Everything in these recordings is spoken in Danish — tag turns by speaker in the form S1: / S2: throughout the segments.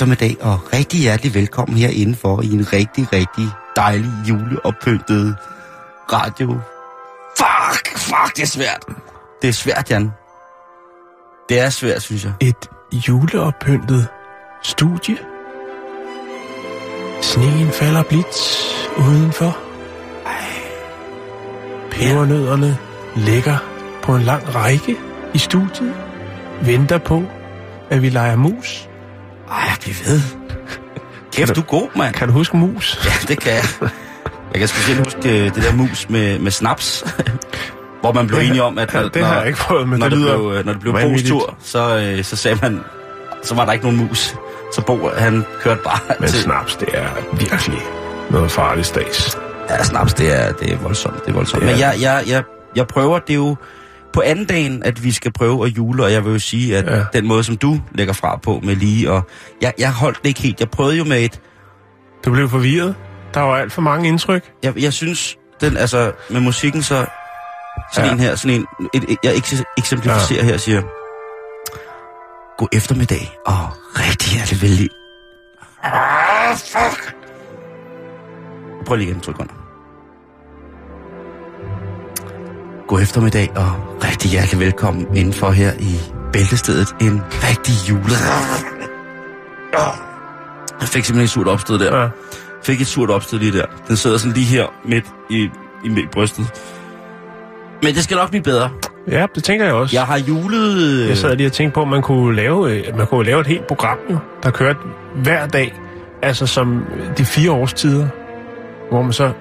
S1: Eftermiddag og rigtig hjertelig velkommen her indenfor i en rigtig, rigtig dejlig juleoppyntet radio. Fuck, fuck, det er svært. Det er svært, Jan. Det er svært, synes jeg.
S2: Et juleoppyntet studie. Sneen falder blidt udenfor. Pebernødderne ligger på en lang række i studiet. Venter på, at vi leger mus.
S1: Ej, bliv ved. Kæft, du er god, mand.
S2: Kan du huske mus?
S1: Ja, det kan jeg. Jeg kan specielt huske øh, det der mus med, med snaps. Hvor man blev
S2: har-
S1: enige om, at
S2: ja,
S1: når,
S2: det har jeg ikke prøvet, men
S1: når
S2: det
S1: blev, øh, når det blev. Bo's tur, så, øh, så sagde man, så var der ikke nogen mus. Så Bo, han kørte bare
S2: Men
S1: til...
S2: snaps, det er virkelig noget farligt stads.
S1: Ja, snaps, det er, det er voldsomt, det er voldsomt.
S2: Det er
S1: Men jeg, jeg, jeg, jeg prøver, det er jo på anden dagen, at vi skal prøve at jule, og jeg vil jo sige, at
S2: Ja.
S1: den måde, som du lægger fra på med lige, og jeg, jeg holdt det ikke helt. Jeg prøvede jo med et,
S2: Du blev forvirret. Der var alt for mange indtryk.
S1: jeg, jeg synes, den, altså, med musikken, så sådan
S2: Ja.
S1: en her, sådan en, et, et, jeg ekse- eksemplificerer ja. her, siger, god eftermiddag, og rigtig hjertelig vel Ah, fuck! Prøv lige igen, to sekunder. God eftermiddag, og rigtig hjertelig velkommen indenfor her i Bæltestedet. En rigtig jule... Jeg fik simpelthen et surt opstød der
S2: Ja.
S1: fik et surt opstød lige der. Den sidder sådan lige her midt i, i midt brystet. Men det skal nok blive bedre.
S2: ja, det tænker jeg også.
S1: Jeg har julet... øh,
S2: Jeg sad lige og tænkte på, at man kunne lave, øh, man kunne lave et helt program, jo, der kørte hver dag, altså som de fire årstider, hvor man så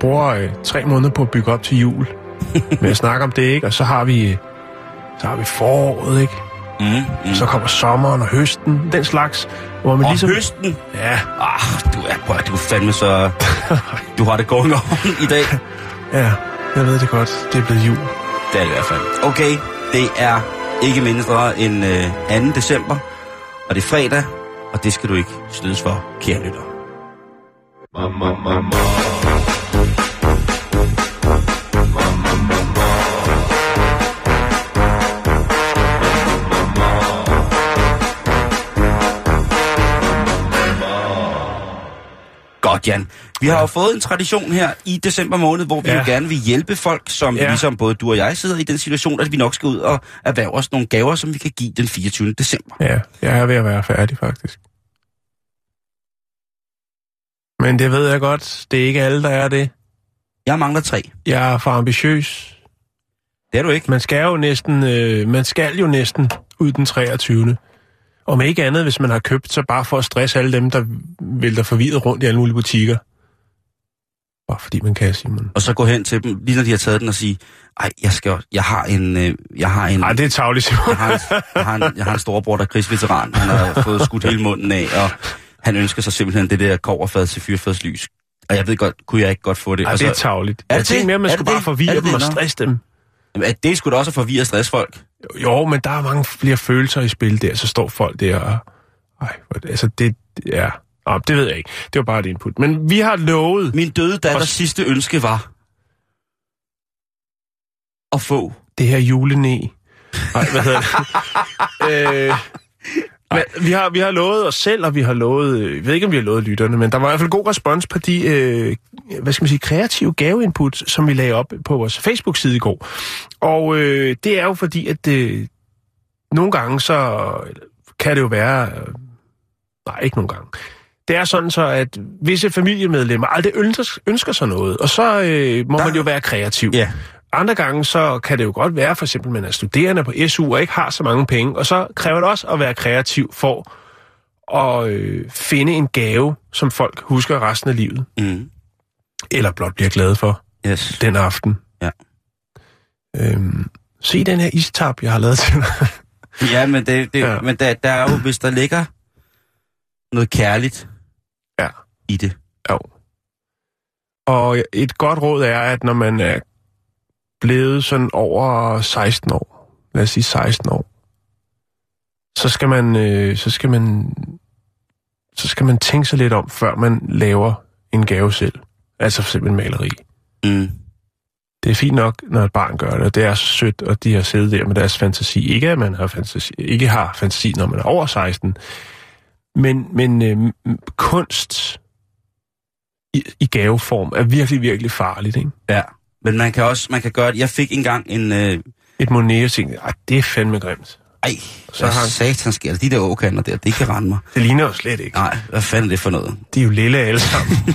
S2: bruger øh, tre måneder på at bygge op til jul. Med at snakke om det, ikke? Og så har vi, så har vi foråret, ikke?
S1: Mm, mm.
S2: Så kommer sommeren og høsten, den slags, hvor man
S1: Og
S2: ligesom...
S1: høsten.
S2: Ja,
S1: Ah, du er, prøv, du er fandme så... Du har det going on i dag.
S2: ja, jeg ved det godt. Det er blevet jul.
S1: Det er det i hvert fald. Okay, det er ikke mindre end øh, 2. december. Og det er fredag. Og det skal du ikke snydes for, kære lytter. Godt, Jan. Vi har jo fået en tradition her i december måned, hvor vi
S2: Ja.
S1: jo gerne vil hjælpe folk, som
S2: Ja.
S1: ligesom både du og jeg sidder i den situation, at vi nok skal ud og erhverve os nogle gaver, som vi kan give den 24. december.
S2: Ja, jeg er ved at være færdig, faktisk. Men det ved jeg godt. Det er ikke alle, der er det.
S1: Jeg mangler tre.
S2: Jeg er for ambitiøs.
S1: Det er du ikke.
S2: Man skal jo næsten, øh, man skal jo næsten ud den 23. Om ikke andet, hvis man har købt, så bare for at stresse alle dem, der vælter forvirret rundt i alle mulige butikker. Bare fordi man kan, Simon.
S1: Og så gå hen til dem, lige når de har taget den og sige, ej, jeg, skal, jeg har en, øh, jeg har en,
S2: Nej, det er tavligt, Simon.
S1: jeg har en, jeg har en, jeg har en storebror, der er krigsveteran. Han har fået skudt hele munden af, og han ønsker sig simpelthen det der koverfad til fyrfadslys. Og jeg ved godt, kunne jeg ikke godt få det.
S2: Ej,
S1: og
S2: det er tavligt.
S1: Er
S2: Jeg tænkte
S1: det?
S2: mere, man skulle
S1: det
S2: bare forvirre dem
S1: det?
S2: og stresse dem.
S1: At det skulle da også forvirre stressfolk.
S2: Jo, men der er mange flere følelser i spil der, så står folk der og... Ej, altså det... Ja, Nå, det ved jeg ikke. Det var bare et input. Men vi har lovet
S1: Min døde datters
S2: Og-
S1: sidste ønske var at få.
S2: det her julené. Nej, hvad hedder det? øh, men vi har, vi har lovet os selv, og vi har lovet... Jeg ved ikke, om vi har lovet lytterne, men der var i hvert fald god respons på de, øh, hvad skal man sige, kreative gaveinput, som vi lagde op på vores Facebook-side i går. Og øh, det er jo fordi, at øh, nogle gange så kan det jo være... Øh, nej, ikke nogle gange. det er sådan så, at visse familiemedlemmer aldrig ønsker, ønsker sig noget, og så øh, må
S1: Der-
S2: man jo være kreativ.
S1: Ja.
S2: Andre gange så kan det jo godt være, for eksempel, at man er studerende på SU og ikke har så mange penge, og så kræver det også at være kreativ for at øh, finde en gave, som folk husker resten af livet,
S1: Mm.
S2: Eller blot bliver glade for
S1: Yes.
S2: den aften.
S1: Ja.
S2: Øhm, se den her istap, jeg har lavet til dig.
S1: Ja, men, det, det,
S2: Ja.
S1: men der, der er jo, hvis der ligger noget kærligt
S2: Ja.
S1: i det.
S2: Jo. Og et godt råd er, at når man er blevet sådan over 16 år, lad os sige 16 år, så skal man, øh, så skal man, så skal man tænke sig lidt om, før man laver en gave selv. Altså for eksempel en maleri.
S1: Mm.
S2: Det er fint nok, når et barn gør det, og det er så sødt, og de har siddet der med deres fantasi. Ikke at man har fantasi, ikke har fantasi, når man er over 16, men, men øh, kunst i, i gaveform er virkelig, virkelig farligt. Ikke?
S1: Ja. Men man kan også, man kan gøre det. Jeg fik engang en, øh,
S2: Et Monet, og tænkte, "Ej, det er fandme grimt.
S1: Ej,
S2: Så har han-
S1: satans sker De der åkander der, det kan rende mig.
S2: Det ligner jo slet ikke.
S1: Nej, hvad fanden er det for noget?
S2: De er jo lille alle sammen.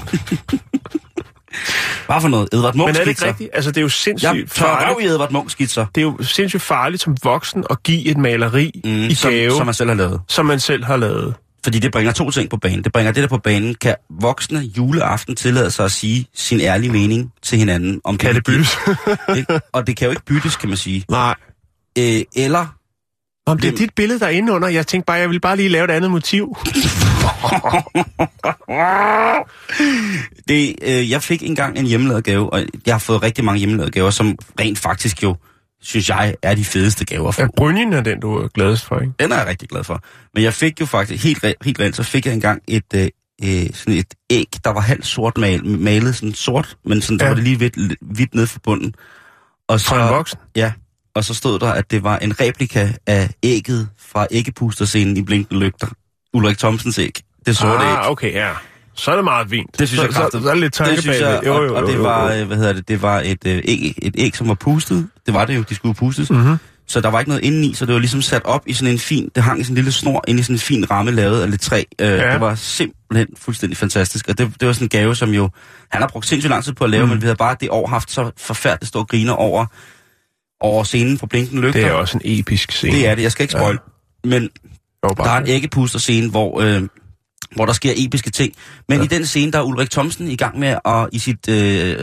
S1: Hvad for noget? Edvard Munch
S2: Men er det ikke rigtigt? Altså, det er jo sindssygt
S1: Jeg
S2: farligt.
S1: i Edvard Munch skitser.
S2: Det er jo sindssygt farligt som voksen at give et maleri mm, i
S1: som,
S2: gave,
S1: som man selv har lavet.
S2: som man selv har lavet.
S1: Fordi det bringer to ting på banen. Det bringer det der på banen. Kan voksne juleaften tillade sig at sige sin ærlige mening til hinanden? Om
S2: Kan det
S1: de-
S2: byttes?
S1: Ikke? Og det kan jo ikke byttes, kan man sige.
S2: Nej.
S1: Øh, eller
S2: Om det er dit billede, der er inde under. Jeg tænkte bare, jeg vil bare lige lave et andet motiv.
S1: Det, øh, jeg fik engang en hjemmelavet gave, og jeg har fået rigtig mange hjemmelavede gaver, som rent faktisk jo, synes jeg, er de fedeste gaver for.
S2: Ja, brynjen er den, du er gladest for, ikke?
S1: Den er jeg rigtig glad for. Men jeg fik jo faktisk, helt, helt rent, så fik jeg engang et, øh, øh, sådan et æg, der var halvt sort mal, malet, sådan sort, men sådan, ja. Var det lige hvidt, hvidt ned for bunden. Og så,
S2: en voksen.
S1: Ja, og så stod der, at det var en replika af ægget fra æggepusterscenen i Blinkende Lygter. Ulrik Thomsens æg. Det sorte æg.
S2: Ah, okay, ja. Så er det meget fint.
S1: Det synes
S2: så,
S1: jeg kraftigt.
S2: så er lidt
S1: Det synes jeg,
S2: bagved.
S1: og, og det var, hvad hedder det, det var et, øh, æg, et æg, som var pustet. Det var det jo, de skulle pustes.
S2: Mm-hmm.
S1: Så der var ikke noget indeni, så det var ligesom sat op i sådan en fin, det hang i sådan en lille snor ind i sådan en fin ramme lavet af lidt træ. Øh,
S2: Ja.
S1: Det var simpelthen fuldstændig fantastisk, og det, det var sådan en gave, som jo, han har brugt sindssygt lang tid på at lave, mm. men vi havde bare det år haft så forfærdeligt stor griner over, over scenen fra Blinkende Lygter.
S2: Det er også en episk scene.
S1: det, er det. jeg skal ikke spoil. Ja. Men der er en æggepuster scene, hvor, øh, hvor der sker episke ting. Men ja. i den scene, der er Ulrik Thomsen i gang med at i sit øh,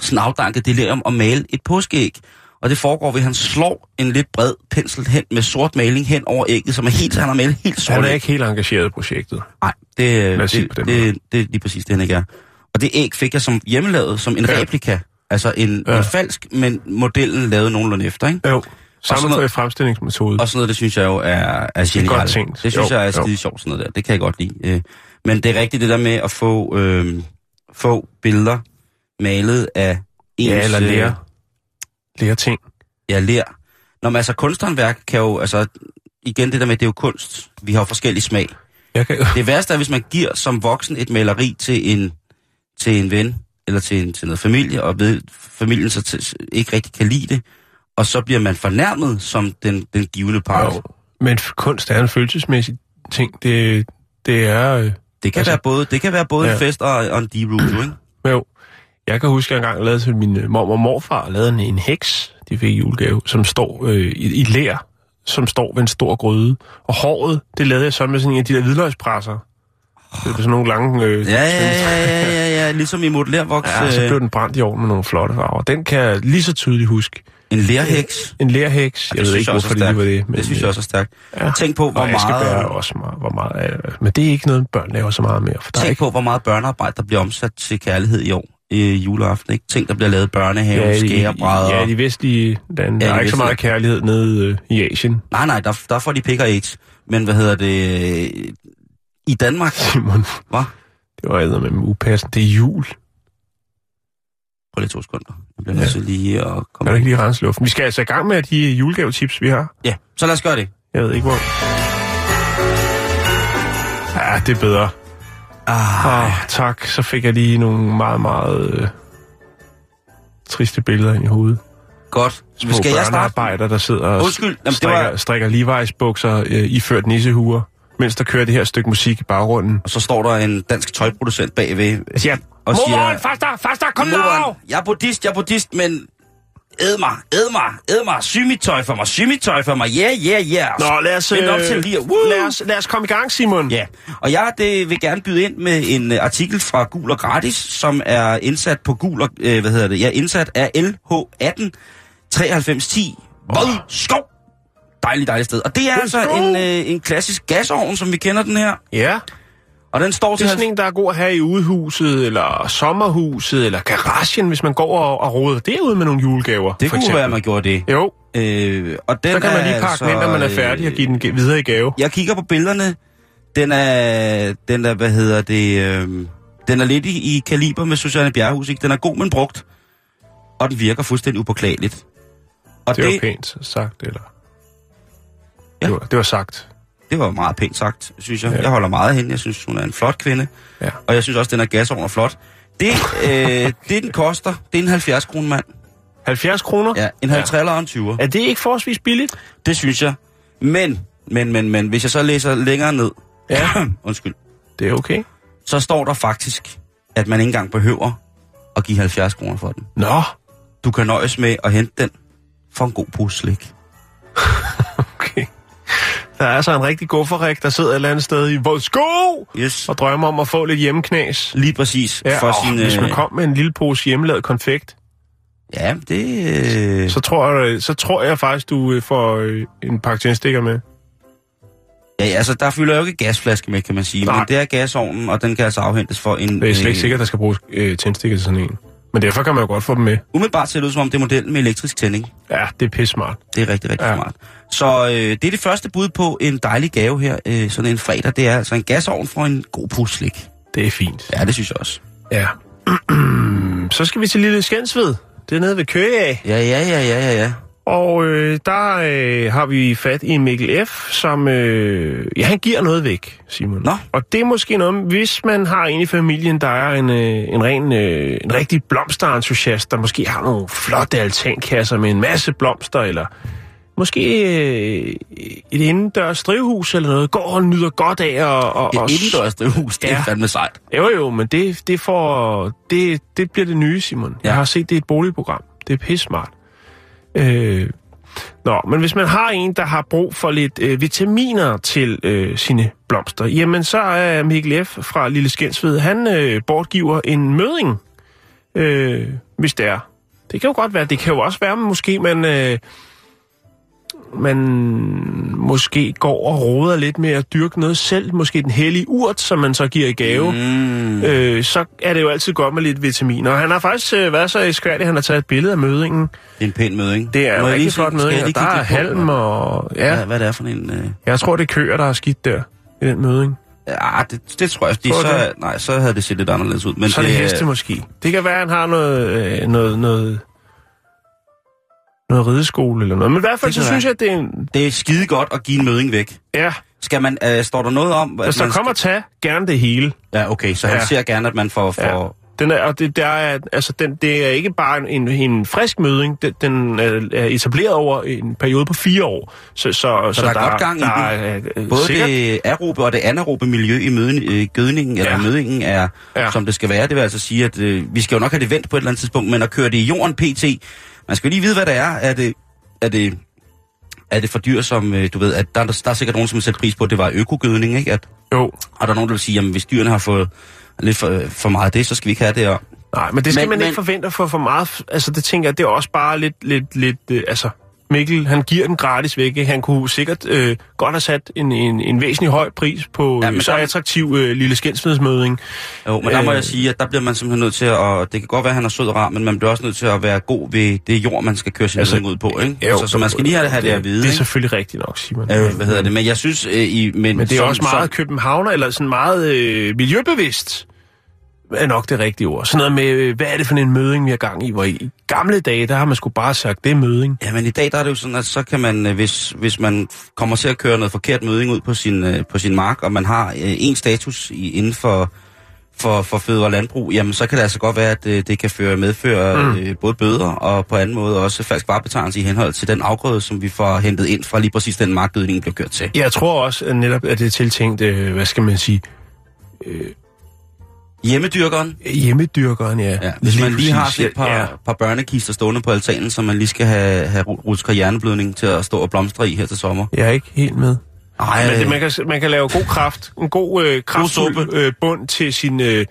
S1: sådan afdanket delirium at male et påskeæg. Og det foregår ved, at han slår en lidt bred pensel hen med sort maling hen over ægget, som er helt, han har malet helt sort.
S2: Han er ikke helt engageret i projektet.
S1: Nej, det, det, det, det, det er lige præcis det, han ikke er. Og det æg fik jeg som hjemmelavet, som en
S2: Ja.
S1: replika. Altså en,
S2: Ja.
S1: en falsk, men modellen lavet nogenlunde efter, ikke?
S2: Jo. Samme fremstillingsmetode.
S1: Og sådan noget, det synes jeg jo er, er genialt.
S2: godt tænkt.
S1: Det synes
S2: Jo,
S1: jeg er skide sjovt, sådan noget der. Det kan jeg godt lide. Øh, Men det er rigtigt det der med at få, øh, få billeder malet af ens...
S2: Ja, eller
S1: øh,
S2: lære. Lære ting.
S1: Ja, lær. Nå, men altså kunsthåndværk kan jo, altså igen det der med, det er jo kunst. Vi har jo forskellig smag.
S2: Jeg kan...
S1: Det værste er, hvis man giver som voksen et maleri til en, til en ven, eller til, en, til noget familie, og ved, familien så til, ikke rigtig kan lide det, og så bliver man fornærmet som den, den givende part.
S2: Jo. Men kunst er en følelsesmæssig ting. Det, det er... øh,
S1: Det kan,
S2: Altså-
S1: være både, det kan være både ja. En fest og, og en deep root, jo, ikke?
S2: Jo. Jeg kan huske, at jeg engang lavede til min øh, mormor og morfar, lavede en, en heks, de fik i julegave, som står øh, i, i lær, som står ved en stor gryde. Og håret, det lavede jeg så med sådan en af de der hvidløgspresser. Det er sådan nogle lange... Øh,
S1: Ja, ja, ja, ja, ja, ja, ligesom i modellervoks.
S2: Ja, så blev den brændt i ovnen med nogle flotte farver. Den kan jeg lige så tydeligt huske.
S1: En lærheks.
S2: En lærheks. Jeg ved ikke, hvorfor det var det.
S1: Det synes jeg også er stærkt.
S2: Ja.
S1: Tænk på, hvor
S2: og
S1: meget,
S2: også meget, hvor meget Men det er ikke noget, børn laver så meget mere. For der er
S1: tænk
S2: ikke,
S1: på, hvor meget børnearbejde, der bliver omsat til kærlighed i år i juleaften. Ikke? Tænk, der bliver lavet børnehave, ja, skærebrædder.
S2: Ja, de vestlige lande.
S1: Ja,
S2: der er ikke så meget kærlighed nede øh, i Asien,
S1: Nej, nej, der, der får de pick og. Men hvad hedder det? I Danmark,
S2: Simon.
S1: hvad?
S2: Det var med upassende. Det er jul.
S1: Prøv lige to sekunder. Jeg bliver nødt til lige at
S2: Kan
S1: komme
S2: du ikke lige rense luften? Vi skal altså i gang med de julegavetips, vi har.
S1: Ja, så lad os gøre det.
S2: Jeg ved ikke, hvor... Ja, det er bedre.
S1: Ah,
S2: Oh, tak, så fik jeg lige nogle meget, meget øh, triste billeder ind i hovedet.
S1: godt.
S2: Små
S1: Skal jeg starte?
S2: der sidder og
S1: Undskyld, jamen, det
S2: strikker,
S1: var-
S2: strikker Levi's bukser øh, iført nissehuer. Mens der kører det her stykke musik i baggrunden.
S1: Og så står der en dansk tøjproducent bagved
S2: Jeg siger,
S1: og
S2: Moren,
S1: siger...
S2: faster, faster, kom nu!
S1: Moren, jeg er buddhist, jeg er buddhist, men æd mig, æd mig, æd mig, sy mit tøj for mig, sy mit tøj for mig, yeah, yeah, yeah.
S2: Nå, lad os,
S1: Spænd op
S2: øh,
S1: til lige, woo.
S2: lad, os, lad os komme i gang, Simon.
S1: Ja, og jeg det vil gerne byde ind med en uh, artikel fra Gul og Gratis, som er indsat på Gul og, uh, hvad hedder det, ja, indsat af LH18 9310 Vold Skov. Dejligt, dejligt sted. Og det er altså en, uh, en klassisk gasovn, som vi kender den her.
S2: ja.
S1: Og den står
S2: Det
S1: til...
S2: er sådan en, der er god at have i udehuset, eller sommerhuset, eller garagen, hvis man går og, og roder derude med nogle julegaver.
S1: det kunne
S2: eksempel.
S1: være, at man gjorde det.
S2: Jo,
S1: Øh, og den
S2: så kan man lige
S1: er
S2: pakke den ind, når man er
S1: altså,
S2: færdig, og
S1: øh,
S2: give den videre i gave.
S1: Jeg kigger på billederne. Den er, den er hvad hedder det, øh, den er lidt i, i kaliber med Susanne Bjerrehus, ikke? Den er god, men brugt. Og den virker fuldstændig upåklageligt. Og
S2: Det
S1: det,
S2: var
S1: det,
S2: pænt sagt, eller?
S1: Ja.
S2: Det, var, det var sagt.
S1: det var meget pænt sagt, synes jeg.
S2: Ja.
S1: Ja. Jeg holder meget af hende. Jeg synes, hun er en flot kvinde.
S2: Ja.
S1: Og jeg synes også, den er gasovn er flot. Det, øh, det, den koster, det er en 70 kroner mand.
S2: 70 kroner?
S1: Ja, en 50 og en 20.
S2: Er det ikke forholdsvis billigt?
S1: Det synes jeg. Men, men, men, men, hvis jeg så læser længere ned,
S2: Ja.
S1: undskyld,
S2: Det er okay.
S1: så står der faktisk, at man ikke engang behøver at give 70 kroner for den.
S2: Nå,
S1: Du kan nøjes med at hente den for en god pose slik.
S2: Der er altså en rigtig gufferrik, der sidder et eller andet sted i Voldsko
S1: Yes.
S2: og drømmer om at få lidt hjemmeknas.
S1: Lige præcis.
S2: Ja,
S1: for
S2: og
S1: sin,
S2: hvis man
S1: øh,
S2: kom med en lille pose hjemmelavet konfekt,
S1: Ja, det... Øh,
S2: så tror, jeg, så tror jeg faktisk, du øh, får øh, en pakke tændstikker med.
S1: ja, altså, der fylder jo ikke gasflaske med, kan man sige.
S2: Nej.
S1: Men det er gasovnen, og den kan altså afhentes for en...
S2: Det er slet ikke sikkert, der skal bruges øh, tændstikker til sådan en. Men derfor kan man jo godt få dem med.
S1: Umiddelbart ser det ud som om, det er modellen med elektrisk tænding.
S2: Ja, det er pisse smart.
S1: Det er rigtig, rigtig
S2: Ja.
S1: smart. Så øh, det er det første bud på en dejlig gave her, øh, sådan en fredag. Det er altså en gasovn for en god pose slik.
S2: Det er fint.
S1: Ja, det synes jeg også.
S2: Ja. så skal vi til Lille Skensved. Det er nede ved Køge af.
S1: Ja, ja, ja, ja, ja, ja.
S2: Og øh, der øh, har vi fat i Mikkel F., som... Øh, ja, han giver noget væk, Simon.
S1: Nå.
S2: Og det er måske noget, hvis man har en i familien, der er en, øh, en ren, øh, en rigtig blomsterentusiast, der måske har nogle flotte altankasser med en masse blomster, eller måske øh, et indendørs drivhus eller noget, går og nyder godt af og... og
S1: Et indendørs drivhus, det er
S2: Ja.
S1: fandme sejt.
S2: Jo, jo, men det, det, får, det, det bliver det nye, Simon. Ja. Jeg har set det i et boligprogram. Det er pisse smart. Øh, nå, men hvis man har en, der har brug for lidt øh, vitaminer til øh, sine blomster, jamen så er Mikkel F. fra Lille Skensved, han øh, bortgiver en møding, øh, hvis det er. Det kan jo godt være. Det kan jo også være, at måske man... Øh, man måske går og roder lidt med at dyrke noget selv, måske den hellige urt, som man så giver i gave,
S1: Mm.
S2: øh, så er det jo altid godt med lidt vitaminer. Og han har faktisk øh, været så skvært, at han har taget et billede af mødingen.
S1: Det er en pæn møde, ikke?
S2: Det er en rigtig flot møding, og der er halm og... Ja,
S1: Hvad, hvad det er for en... Øh...
S2: jeg tror, det er køer, der er skidt der i den møding.
S1: Ja, det, det tror jeg. De,
S2: Tror
S1: så, nej, så havde det set lidt anderledes ud. Men
S2: Så er det heste måske. Det kan være, at han har noget, øh, noget, noget, noget rideskole eller noget. Men i hvert fald,
S1: Det
S2: så synes jeg, at det er en...
S1: Det er skide godt at give en møding væk.
S2: Ja,
S1: Skal man, øh, står der noget om...
S2: der
S1: man
S2: kommer tage, gerne det hele.
S1: Skal... Ja, okay, så han
S2: Ja.
S1: ser gerne, at man får... får...
S2: Ja. Den er, og det, der er, altså den, det er ikke bare en, en frisk møding, den, den er er etableret over en periode på fire år. Så, så, så,
S1: der er godt gang i
S2: der
S1: den.
S2: Er, øh,
S1: Både
S2: sikkert,
S1: det aerobe og det anaerobe miljø i møden, øh, gødningen, eller
S2: Ja.
S1: mødingen er,
S2: ja.
S1: som det skal være. Det vil altså sige, at øh, vi skal jo nok have det vendt på et eller andet tidspunkt, men at køre det i jorden pt. Man skal jo lige vide, hvad det er. Er det, er det, er det for dyr, som, øh, du ved, at der, der er sikkert nogen, som vil sætte pris på, at det var økogødning, ikke? At,
S2: Jo,
S1: og der er nogen, der vil sige, jamen hvis dyrene har fået lidt for, for meget af det, så skal vi ikke have det. Og,
S2: nej, men det skal Men- man ikke
S1: men-
S2: forvente at få for meget. Altså det tænker jeg, det er også bare lidt, lidt, lidt øh, altså Mikkel, han giver den gratis væk. ikke? Han kunne sikkert øh, godt have sat en, en, en væsentlig høj pris på
S1: Ja, men
S2: så
S1: der-
S2: attraktiv øh, lille skændsmidsmøding.
S1: jo, men der må
S2: Øh.
S1: jeg sige, at der bliver man simpelthen nødt til at, og det kan godt være, at han er sød og rar, men man bliver også nødt til at være god ved det jord, man skal køre sin
S2: Altså,
S1: altså, ud på, ikke?
S2: Jo,
S1: så, så man skal lige have, have det at vide,
S2: Det er
S1: ikke?
S2: selvfølgelig rigtigt nok, Simon.
S1: Øh, hvad hedder det? Men jeg synes, øh, i, men,
S2: Men det er
S1: som,
S2: også meget københavner, eller sådan meget øh, miljøbevidst, er nok det rigtige ord. Sådan noget med, øh, hvad er det for en møding, vi har gang i? Hvor i, gamle dage, der har man sgu bare sagt, det er møding.
S1: Ja, men i dag der er det jo sådan, at så kan man, øh, hvis, hvis man kommer til at køre noget forkert møding ud på sin, øh, på sin mark, og man har øh, en status i, inden for, for, for fødevare og landbrug, jamen så kan det altså godt være, at det, det kan føre medføre mm. øh, både bøder og på anden måde også falsk varebetegnelse i henhold til den afgrøde, som vi får hentet ind fra lige præcis den markgødning, blev kørt til.
S2: Jeg tror også at netop, at det er tiltænkt, øh, hvad skal man sige,
S1: Hjemmedyrkeren,
S2: hjemmedyrkeren, ja.
S1: ja, hvis man lige har et par,
S2: Ja,
S1: ja. par børnekister stående på altanen, som man lige skal have, have rutsket hjerneblødning til at stå og blomstre i her til sommer.
S2: jeg er ikke helt med.
S1: Ej,
S2: Men det, man, kan, man kan lave god kraft, en god øh, kraftfuld
S1: suppe.
S2: øh, bund til sine øh,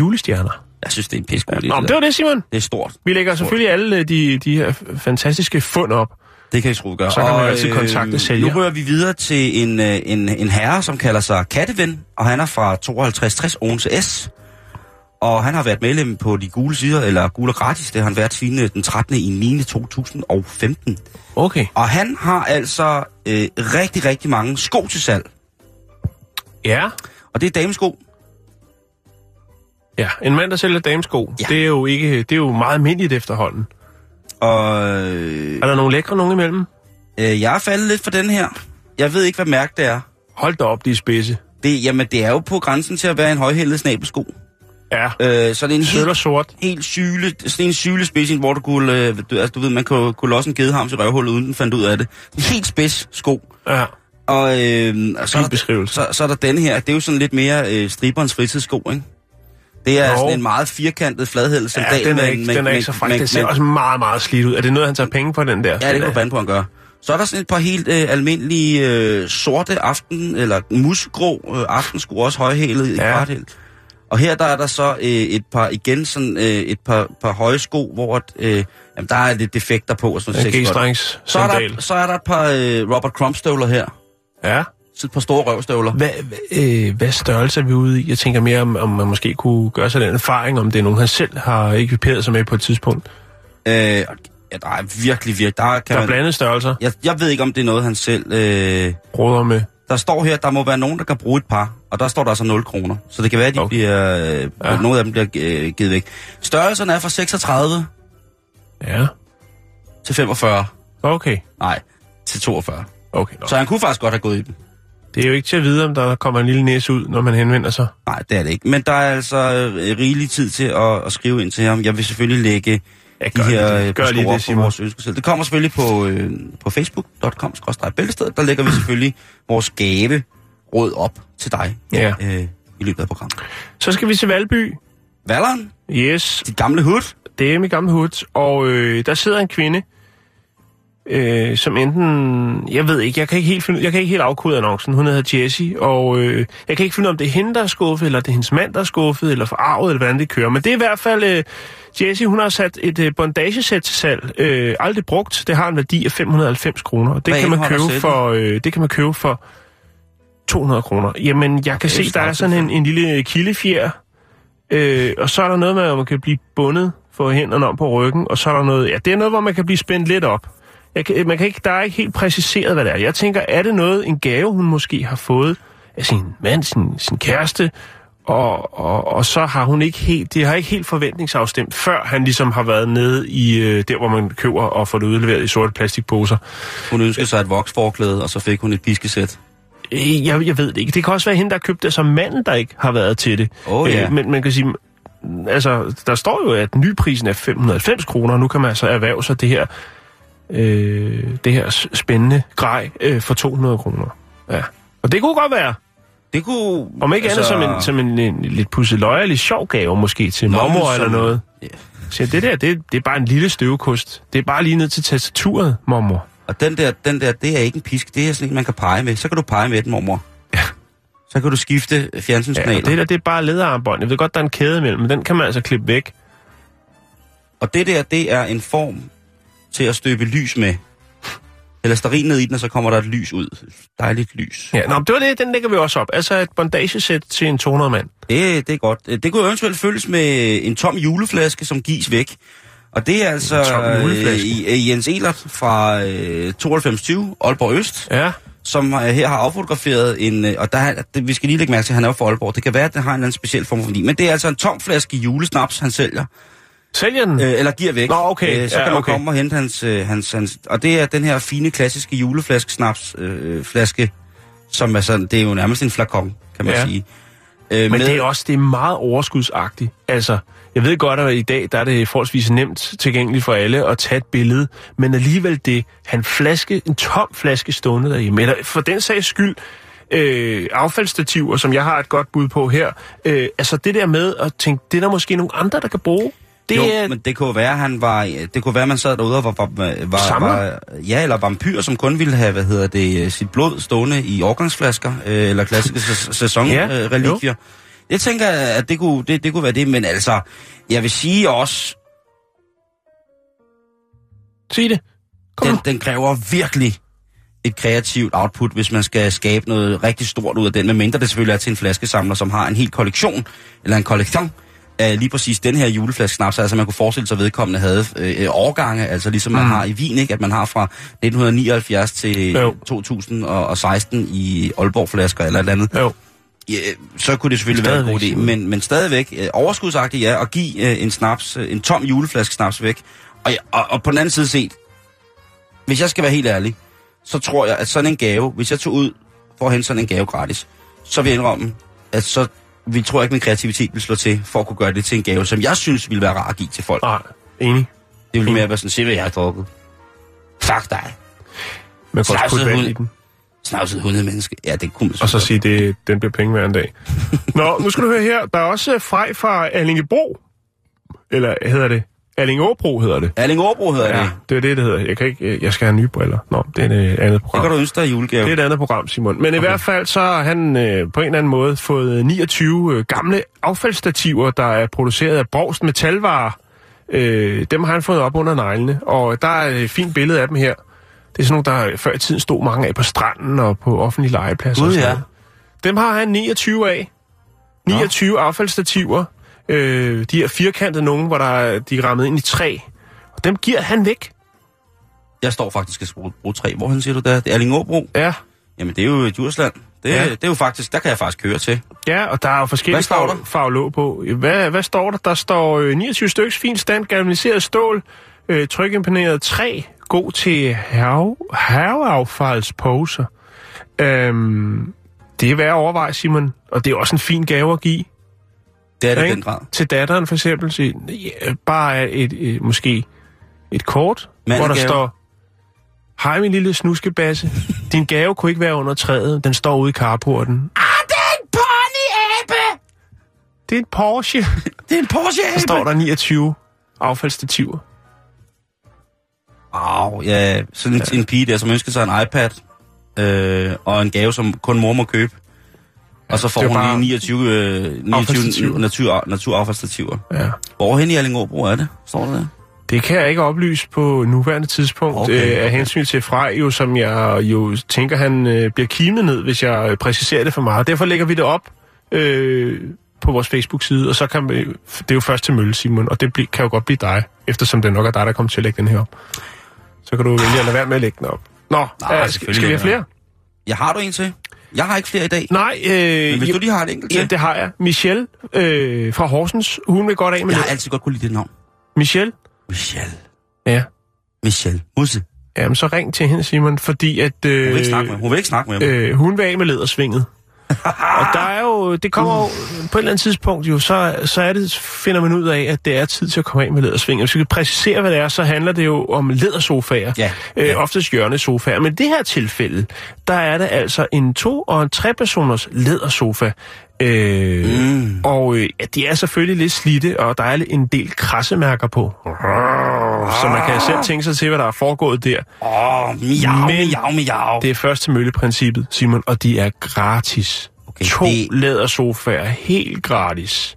S2: julestjerner.
S1: jeg synes, det er en pissegod idé.
S2: Nå,
S1: det,
S2: var det, Simon.
S1: det er stort.
S2: Vi lægger selvfølgelig alle øh, de, de her fantastiske fund op.
S1: Det kan I sgu gøre.
S2: Så kan man
S1: Og,
S2: altid kontakte
S1: øh,
S2: sælger.
S1: Nu rører vi videre til en, øh, en, en herre, som kalder sig Katteven, og han er fra 5260 Odense S. Og han har været medlem på de gule sider, eller gule gratis, det har han været siden øh, den 13. i 9. 2015.
S2: Okay.
S1: Og han har altså øh, rigtig, rigtig mange sko til salg.
S2: Ja.
S1: Og det er damesko.
S2: Ja, en mand, der sælger damesko,
S1: ja.
S2: det, er jo ikke, det er jo meget almindeligt efterhånden.
S1: Og
S2: Er der nogle lækre nogen imellem?
S1: øh, jeg er faldet lidt for den her. Jeg ved ikke, hvad mærke det er.
S2: Hold da op, de er spidse.
S1: Det, jamen, det er jo på grænsen til at være en højhældet snabelsko.
S2: Ja,
S1: Øh, så det er en
S2: sølv
S1: helt
S2: sort.
S1: helt syle, sådan en sylespids, hvor du kunne, øh, du, altså, du ved, man kunne, kunne losse en gedehams i røvhullet, uden den fandt ud af det. En helt spids sko.
S2: Ja,
S1: Og, øh, og så, er der, så, så er der denne her, det er jo sådan lidt mere øh, striberens fritidssko, ikke? Det er
S2: Jo.
S1: sådan en meget firkantet fladhældet
S2: Ja,
S1: sandal.
S2: den er ikke,
S1: med-
S2: den er
S1: med-
S2: ikke så fræk. Den ser også meget, meget slidt ud. Er det noget, han tager penge for, den der?
S1: Ja, det kan du på, han gør. Så er der sådan et par helt øh, almindelige øh, sorte aften, eller musgrå øh, aftensko, også højhælet i
S2: Ja.
S1: kvarthæl. Og her der er der så øh, et par, igen sådan øh, et par, par høje sko, hvor at, øh, jamen, der er lidt defekter på. Og sådan
S2: G-strengs
S1: så, er der, så er der et par øh, Robert Crumb støvler her.
S2: Ja.
S1: Så et par store røvstøvler.
S2: Hvad, øh, hvad størrelse er vi ude i? Jeg tænker mere, om, om man måske kunne gøre sig den erfaring, om det er nogen, han selv har ekviperet sig med på et tidspunkt.
S1: Øh, ja, der er virkelig, virkelig... Der, kan
S2: Der er
S1: man,
S2: blandede størrelser.
S1: jeg, jeg ved ikke, om det er noget, han selv... Øh,
S2: Råder med.
S1: der står her, der må være nogen, der kan bruge et par, og der står der altså 0 kroner. Så det kan være, at de
S2: Okay.
S1: bliver, øh,
S2: Ja.
S1: nogle af dem bliver øh, givet væk. Størrelserne er fra 36
S2: Ja.
S1: til 45.
S2: Okay.
S1: Nej, til 42.
S2: Okay, nå.
S1: Så han kunne faktisk godt have gået i den.
S2: Det er jo ikke til at vide, om der kommer en lille næse ud, når man henvender sig.
S1: Nej, det er det ikke. Men der er altså øh, rigelig tid til at, at skrive ind til ham. Jeg vil selvfølgelig lægge
S2: Ja,
S1: de her
S2: det.
S1: øh,
S2: Gør lige det,
S1: på
S2: Simon.
S1: vores ønskeseddel. Det kommer selvfølgelig på, øh, på facebook.com bæltestedet. Der lægger vi selvfølgelig vores gave råd op til dig
S2: Ja.
S1: øh, i løbet af programmet.
S2: Så skal vi til Valby.
S1: Valleren,
S2: Yes,
S1: dit gamle hud.
S2: det er mit gamle hud. Og øh, der sidder en kvinde, øh, som enten... Jeg ved ikke, jeg kan ikke helt, finde, jeg kan ikke helt afkode annoncen. Hun hedder Jessie, og øh, jeg kan ikke finde ud om det er hende, der er skuffet, eller det er hendes mand, der er skuffet, eller forarvet, eller hvordan det kører. Men det er i hvert fald... Øh, Jessie, hun har sat et øh, bondagesæt til salg. Øh, aldrig brugt. Det har en værdi af 590 kroner. og Det
S1: Hvad
S2: kan man købe for... Øh, det kan man købe for 200 kroner. Jamen, jeg kan se, der er sådan en, en lille kildefjer, øh, og så er der noget med, at man kan blive bundet for hænderne om på ryggen, og så er der noget, ja, det er noget, hvor man kan blive spændt lidt op. Jeg man kan ikke, der er ikke helt præciseret, hvad det er. Jeg tænker, er det noget, en gave, hun måske har fået af sin mand, sin, sin kæreste, og, og, og så har hun ikke helt, det har ikke helt forventningsafstemt, før han ligesom har været nede i øh, der, hvor man køber og får det udleveret i sorte plastikposer.
S1: Hun ønskede sig et voksforklæde, og så fik hun et piskesæt.
S2: Øh, Jeg, jeg ved det ikke. Det kan også være hende, der har købt det som manden, der ikke har været til det.
S1: Åh, ja.
S2: Øh, men man kan sige, altså, der står jo, at nyprisen er 590 kroner, og nu kan man altså erhverve sig det her, øh, det her spændende grej øh, for 200 kroner. Ja. Og det kunne godt være,
S1: Det kunne...
S2: om ikke altså... andet som en, som en, en lidt pusset løjerlig sjov gave, måske til
S1: Nå,
S2: mormor
S1: men
S2: eller
S1: som-
S2: noget.
S1: Ja.
S2: Så det der, det, det er bare en lille støvkost. Det er bare lige ned til tastaturet, mormor.
S1: Og den der, den der, det er ikke en pisk, det er sådan en, man kan pege med. Så kan du pege med den, mormor.
S2: Ja.
S1: Så kan du skifte
S2: Ja,
S1: fjernsynskanaler.
S2: og det der, det er bare læderarmbånd. Jeg ved godt, der er en kæde imellem, men den kan man altså klippe væk.
S1: Og det der, det er en form til at støbe lys med. Eller sterin ned i den, og så kommer der et lys ud. Dejligt lys.
S2: Ja, nå, det var det, den lægger vi også op. Altså et bondagesæt til en 200 mand.
S1: Det, det er godt. Det kunne eventuelt følges med en tom juleflaske, som gives væk. Og det er altså øh, i- Jens Elert fra øh, 9220, Aalborg Øst,
S2: Ja,
S1: som øh, her har affotograferet en... Øh, og der, er- det, vi skal lige lægge mærke til, at han er fra Aalborg. Det kan være, at det har en eller anden speciel form for værdi. Men det er altså en tom flaske julesnaps, han sælger.
S2: Sælger den?
S1: Øh, eller giver væk.
S2: Nå, okay.
S1: Øh, så
S2: Ja,
S1: kan man
S2: okay.
S1: komme og hente hans, øh, hans, hans... Og det er den her fine, klassiske juleflaske snaps øh, flaske, som er sådan... Det er jo nærmest en flakon, kan man
S2: Ja.
S1: sige. Øh,
S2: Men det er også det er meget overskudsagtigt. Altså, jeg ved godt, at i dag der er det forholdsvis nemt tilgængeligt for alle at tage et billede, men alligevel det, han flaske, en tom flaske stående derhjemme, eller for den sags skyld, øh, affaldsstativer, som jeg har et godt bud på her, øh, altså det der med at tænke, det er der måske nogle andre, der kan bruge. Det
S1: jo, men det kunne være, han var, det kunne være, man sad derude og var, var, var,
S2: Samler?
S1: var ja, eller vampyr, som kun ville have, hvad hedder det, øh, sit blod stående i årgangsflasker, øh, eller klassiske sæ- sæsonrelikvier.
S2: Ja,
S1: Øh, jeg tænker, at det kunne, det, det kunne være det, men altså, jeg vil sige også,
S2: sig det. Kom
S1: den, den kræver virkelig et kreativt output, hvis man skal skabe noget rigtig stort ud af den, medmindre det selvfølgelig er til en flaskesamler, som har en hel kollektion, eller en kollektion, af lige præcis den her juleflaske snaps, altså man kunne forestille sig, at vedkommende havde øh, årgange, altså ligesom man
S2: Mm.
S1: har i Wien, ikke? at man har fra 1979 til
S2: Jo.
S1: 2016 i Aalborg flasker eller et eller andet.
S2: Jo.
S1: Ja, så kunne det selvfølgelig være en god
S2: Stadigvæk,
S1: idé, men, men stadigvæk øh, overskudsagtigt ja, at give øh, en snaps, øh, en tom juleflaske snaps væk. Og, og, og på den anden side set, hvis jeg skal være helt ærlig, så tror jeg, at sådan en gave, hvis jeg tog ud for at hente sådan en gave gratis, så vil jeg indrømme, at så vi tror ikke, min kreativitet vil slå til, for at kunne gøre det til en gave, som jeg synes ville være rar at give til folk.
S2: Nej, enig.
S1: Det ville mere være sådan, se hvad jeg har drukket. Fuck dig.
S2: Man kan også putte vand i den.
S1: Snavset hundemenneske. Ja, det kunne man
S2: Og så sige, det, den bliver penge hver en dag. Nå, nu skal du høre her. Der er også Frej fra Allingebro. Eller hedder det? Allingåbro hedder det.
S1: Erling Aarbro hedder
S2: Ja,
S1: det.
S2: det er det, det hedder. Jeg, kan ikke, jeg skal have nye briller. Nå, det er et andet
S1: Det
S2: program.
S1: kan du ønske dig i julegave.
S2: Det er et andet program, Simon. Men okay. i hvert fald så har han øh, på en eller anden måde fået 29 øh, gamle affaldsstativer, der er produceret af Brogst Metalvarer. Øh, dem har han fået op under neglene, og der er et fint billede af dem her. Det er sådan nogle, der før i tiden stod mange af på stranden og på offentlige legepladser.
S1: Gud, ja.
S2: Dem har han 29 af. 29 Nå. affaldsstativer. Øh, de er firkantede nogen, hvor der er, de er rammet ind i træ. Og dem giver han væk.
S1: Jeg står faktisk bruge, bruge tre. Hvorhen siger du der? Det er Erling Aarbro.
S2: Ja,
S1: Jamen, det er jo Djursland. Det,
S2: Ja.
S1: det er jo faktisk, der kan jeg faktisk køre til.
S2: Ja, og der er jo forskellige
S1: Hvad står der?
S2: farve- farvelåg på. Hvad, hvad står der? Der står øh, 29 stykker fint stand, galvaniseret stål, øh, trykimponeret træ, god til hav, havaffaldsposer. Øhm, det er værd at overveje, Simon. Og det er også en fin gave at give.
S1: Det er det den grad.
S2: Til datteren for eksempel. Sige, ja, bare et, et, måske et kort, hvor der
S1: Mandegave.
S2: står... Hej, min lille snuskebasse. Din gave kunne ikke være under træet. Den står ude i carporten.
S1: Ah, det er en ponyabe!
S2: Det er en Porsche.
S1: Det er en Porsche
S2: Der står der 29 affaldsstativer.
S1: Wow, ja, sådan en, en pige der, som ønsker sig en iPad, øh, og en gave, som kun mor må købe. Og så får
S2: det
S1: hun
S2: bare
S1: lige 29, øh, 29
S2: affaldsstativer.
S1: natur, naturaffaldsstativer.
S2: Ja.
S1: Hvorhen i Allingåbro er det? Står der der?
S2: Det kan jeg ikke oplyse på nuværende tidspunkt,
S1: Okay,
S2: okay, øh, af hensyn til Frej, jo, som jeg jo tænker, han øh, bliver kimet ned, hvis jeg øh, præciserer det for meget. Derfor lægger vi det op øh, på vores Facebook-side, og så kan vi, det er jo først til mølle, Simon, og det kan jo godt blive dig, eftersom det nok er dig, der kommer til at lægge den her op. Så kan du vælge at lade være med at lægge den op. Nå,
S1: Nej,
S2: Nej, skal, skal vi have flere?
S1: Ja, har du en til? Jeg har ikke flere i dag.
S2: Nej, øh,
S1: Men hvis
S2: jo-
S1: du lige har et enkelt
S2: ja, det har jeg. Michelle øh, fra Horsens, hun vil godt af med
S1: Jeg har
S2: det.
S1: altid godt kunne lide det navn.
S2: Michelle?
S1: Michelle.
S2: Ja.
S1: Michelle. Musse.
S2: Jamen, så ring til hende, Simon, fordi at... Øh,
S1: Hun vil ikke snakke med Hun vil ikke snakke med mig.
S2: øh, hun vil af med ledersvinget. Og der er jo, det kommer jo på et eller andet tidspunkt jo, så, så er det, finder man ud af, at det er tid til at komme af med lædersvinget. Hvis vi kan præcisere, hvad det er, så handler det jo om lædersofaer.
S1: Ja,
S2: Øh,
S1: ja.
S2: oftest hjørnesofaer. Men i det her tilfælde, der er det altså en to- og en tre-personers lædersofa. Øh,
S1: Mm.
S2: Og øh, ja, de er selvfølgelig lidt slidte, og der er en del krassemærker på. Så man kan selv tænke sig til, hvad der er foregået der.
S1: Åh, oh, miau,
S2: Men-
S1: miau, miau.
S2: Det er først til mølleprincippet, Simon, og de er gratis.
S1: Okay,
S2: to
S1: det-
S2: lædersofaer, helt gratis.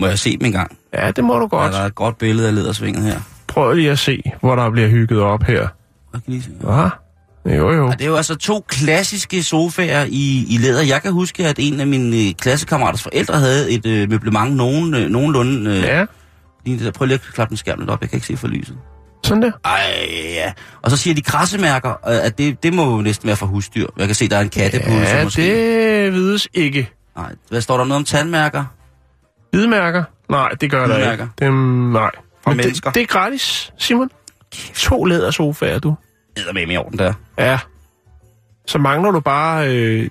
S1: Må jeg se dem engang?
S2: Ja, det må du
S1: Ja,
S2: godt.
S1: der er et godt billede af ledersvinget her.
S2: Prøv lige at se, hvor der bliver hygget op her.
S1: Jeg kan lige se.
S2: Hva? Jo, jo.
S1: Og det er jo altså to klassiske sofaer i, i læder. Jeg kan huske, at en af mine øh, klassekammeraters forældre havde et øh, møblement nogen, øh, nogenlunde... Øh,
S2: Ja,
S1: lige der. Prøv lige at klappe den skærm lidt op, jeg kan ikke se for lyset.
S2: sådan der.
S1: Ej, ja. Og så siger de krassemærker, øh, at det, det må jo næsten være for husdyr. Jeg kan se, der er en kattebud,
S2: Ja,
S1: måske...
S2: det vides ikke.
S1: Nej, hvad står der noget om tandmærker?
S2: Hvidmærker? Nej, det gør der ikke. Dem, nej.
S1: Fra
S2: Men
S1: mennesker?
S2: det, det er gratis, Simon. To lædersofaer, du.
S1: Med i orden der.
S2: Ja. Så mangler du bare øh,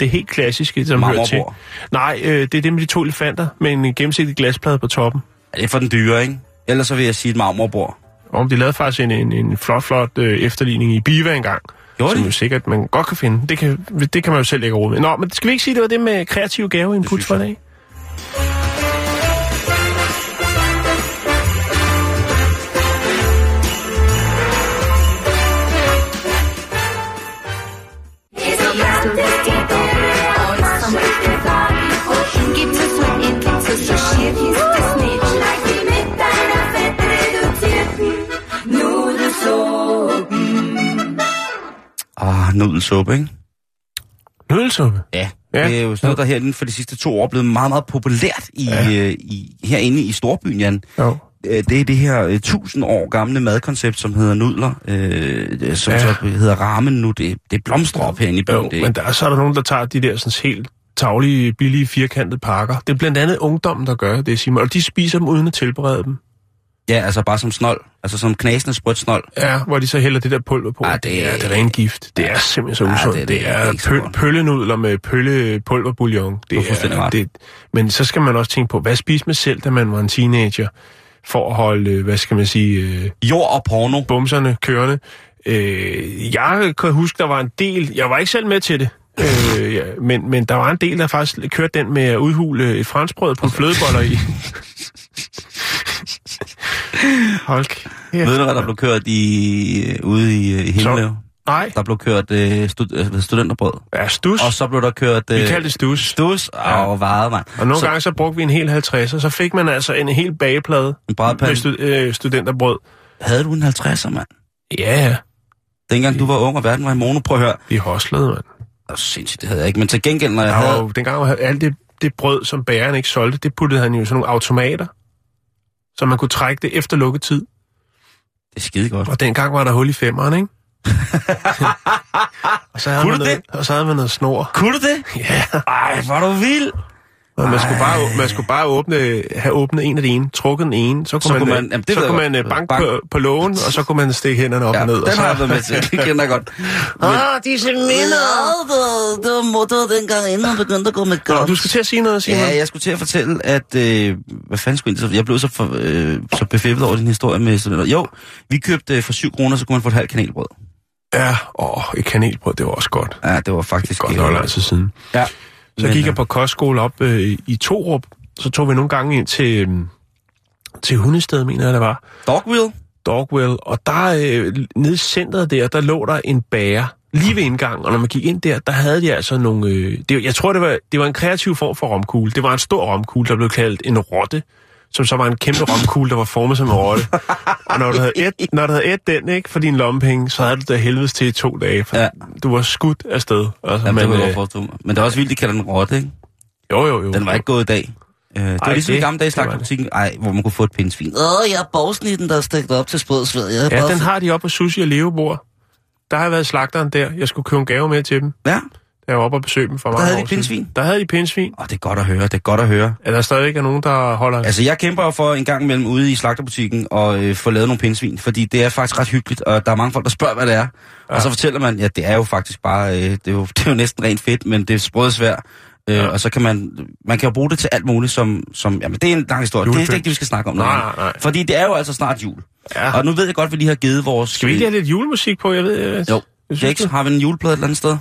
S2: det helt klassiske, som hører til.
S1: Marmorbord.
S2: Nej, øh, det er det med de to elefanter med en gennemsigtig glasplade på toppen.
S1: Ja, det er for den dyre, ikke? Ellers så vil jeg sige et marmorbord.
S2: Og de lavede faktisk en, en, en flot, flot øh, efterligning i Biva engang.
S1: Gjorde
S2: som jo sikkert man godt kan finde. Det kan, det kan man jo selv lægge råd med. Nå, men skal vi ikke sige, det var det med kreative gaveinput for i dag?
S3: Nudelsuppe,
S1: ikke?
S2: Nudelsuppe.
S1: Ja.
S2: Ja.
S1: Det er jo sådan noget, der her inden for de sidste to år er blevet meget, meget populært i, ja. øh, i, herinde i Storbyen, Jan.
S2: Jo.
S1: Øh, Det er det her øh, 1000 år gamle madkoncept, som hedder nudler, øh, som
S2: ja.
S1: så hedder ramen nu. Det, det blomstrer op herinde i byen.
S2: Jo,
S1: det,
S2: men der, så er der nogen, der tager de der sådan helt taglige, billige, firkantede pakker. Det er blandt andet ungdommen, der gør det, Simon. Og de spiser dem uden at tilberede dem.
S1: Ja, altså bare som snold. Altså som knasende sprødt snold.
S2: Ja, hvor de så hælder det der pulver på.
S1: Ah, det er-
S2: det er ren gift. Det er simpelthen så
S1: Ah,
S2: usundt.
S1: det er-
S2: det,
S1: det er
S2: er pøl, pøllenudler med pøllepulverbouillon.
S1: Du har
S2: Det
S1: fuldstændig
S2: er,
S1: ret.
S2: det, men så skal man også tænke på, hvad spiste man selv, da man var en teenager, for at holde, øh, hvad skal man sige, øh,
S1: Jord og porno.
S2: bumserne kørende. Øh, jeg kan huske, der var en del, jeg var ikke selv med til det, øh, ja, men, men der var en del, der faktisk kørte den med at udhule et franskbrød på flødeboller i. Hold kæft.
S1: Ved du, hvad der blev kørt i, ude i, i Himmelev?
S2: Nej,
S1: Der blev kørt øh, stud, øh, studenterbrød.
S2: ja, stus.
S1: Og så blev der kørt... Øh,
S2: Vi kaldte det stus.
S1: Stus og varet, mand.
S2: Og nogle
S1: så,
S2: gange så brugte vi en hel 50, og så fik man altså en hel bageplade
S1: En
S2: med stu, øh, studenterbrød.
S1: Havde du en 50'er, mand?
S2: Ja, ja.
S1: Dengang du var ung, og verden var i mono, prøv at høre.
S2: Vi hoslede, mand.
S1: Det sindssygt, det havde jeg ikke. Men til gengæld, når jeg
S2: var
S1: havde...
S2: jo, dengang var alt det, det brød, som bæren ikke solgte, det puttede han jo i sådan nogle automater, så man kunne trække det efter lukketid.
S1: Det er skide godt.
S2: Og dengang var der hul i femeren, ikke? og, så havde
S1: Kunne
S2: man noget, og så havde man noget snor.
S1: Kunne du det?
S2: Ja,
S1: Ej, er du vild.
S2: Og man skulle, bare, man skulle bare åbne, have åbnet en af de ene, trukket den ene, så kunne
S1: Så
S2: man,
S1: kunne
S2: man,
S1: man- jamen, det
S2: så
S1: ved
S2: kunne man
S1: godt.
S2: øh, banke
S1: Bank.
S2: på, på lågen, og så kunne man stikke hænderne op
S1: Ja,
S2: og ned. og
S1: den
S2: så,
S1: har jeg været med til. Det kender jeg godt.
S2: Ah, disse minder!
S1: det, det, var, det var dengang, inden han begyndte at gå med
S2: Nå, du skal til at sige noget, Simon.
S1: Ja, jeg skulle til at fortælle, at... Øh, hvad fanden skulle jeg... Jeg blev så, for, øh, så befippet over din historie med sådan noget. Jo, vi købte øh, for 7 kroner, så kunne man få et halvt kanelbrød.
S2: Ja, åh, et kanelbrød, det var også godt.
S1: Ja, det var faktisk...
S2: Godt
S1: øh,
S2: nok lang tid siden.
S1: Ja.
S2: Så
S1: Men,
S2: gik
S1: øh,
S2: jeg på kostskole op øh, i Torup. Så tog vi nogle gange ind til, øh, til Hundested, mener jeg, det var.
S1: Dogwheel?
S2: Dogwell. Og der øh, nede i centret der, der lå der en bager lige ved indgangen. Og når man gik ind der, der havde de altså nogle... Øh, det, jeg tror, det var, det var en kreativ form for romkugle. Det var en stor romkugle, der blev kaldt en rotte som så var en kæmpe romkugle, der var formet som en rotte. Og når du havde et, når du havde et den, ikke, for din lommepenge, så havde du det helvedes til i to dage. For
S1: Ja.
S2: Du var skudt afsted. Altså,
S1: Jamen,
S2: men,
S1: det jeg
S2: øh.
S1: Men det er også vildt, de kalder den rotte, ikke?
S2: jo, jo, jo.
S1: Den var ikke gået i dag. Øh, det var
S2: Ej,
S1: ligesom i
S2: det-
S1: gamle dage i
S2: var
S1: slagterbutikken, ej, hvor man kunne få et pindsvin. Åh, jeg er borgsnitten, der er stegt op til sprødsved.
S2: Ja,
S1: bare
S2: den har de oppe på Sushi og Levebord. Der har jeg været i slagteren der. Jeg skulle købe en gave med til dem.
S1: Ja,
S2: jeg var oppe og besøgte dem for mange
S1: havde de
S2: siden.
S1: pindsvin?
S2: Der havde de pindsvin.
S1: Åh, det er godt at høre, det er godt at høre.
S2: Er der stadigvæk er nogen, der holder...
S1: Altså, jeg kæmper jo for en gang imellem ude i slagterbutikken og øh, få lavet nogle pindsvin, fordi det er faktisk ret hyggeligt, og der er mange folk, der spørger, hvad det er. Ja. Og så fortæller man, ja, det er jo faktisk bare, øh, det, er jo, det er jo næsten rent fedt, men det er sprødsvær. Øh,
S2: Ja.
S1: Og så kan man, man kan jo bruge det til alt muligt, som, som jamen det er en lang historie. Det er ikke det, vi skal snakke om.
S2: Nej, nej, nej.
S1: Fordi det er jo altså snart jul.
S2: Ja.
S1: Og nu ved jeg godt, at vi lige har givet vores...
S2: Skal vi ikke lige have lidt julemusik på? Jeg ved, jeg,
S1: Jo.
S2: jeg synes,
S1: har vi en juleplade et eller andet sted?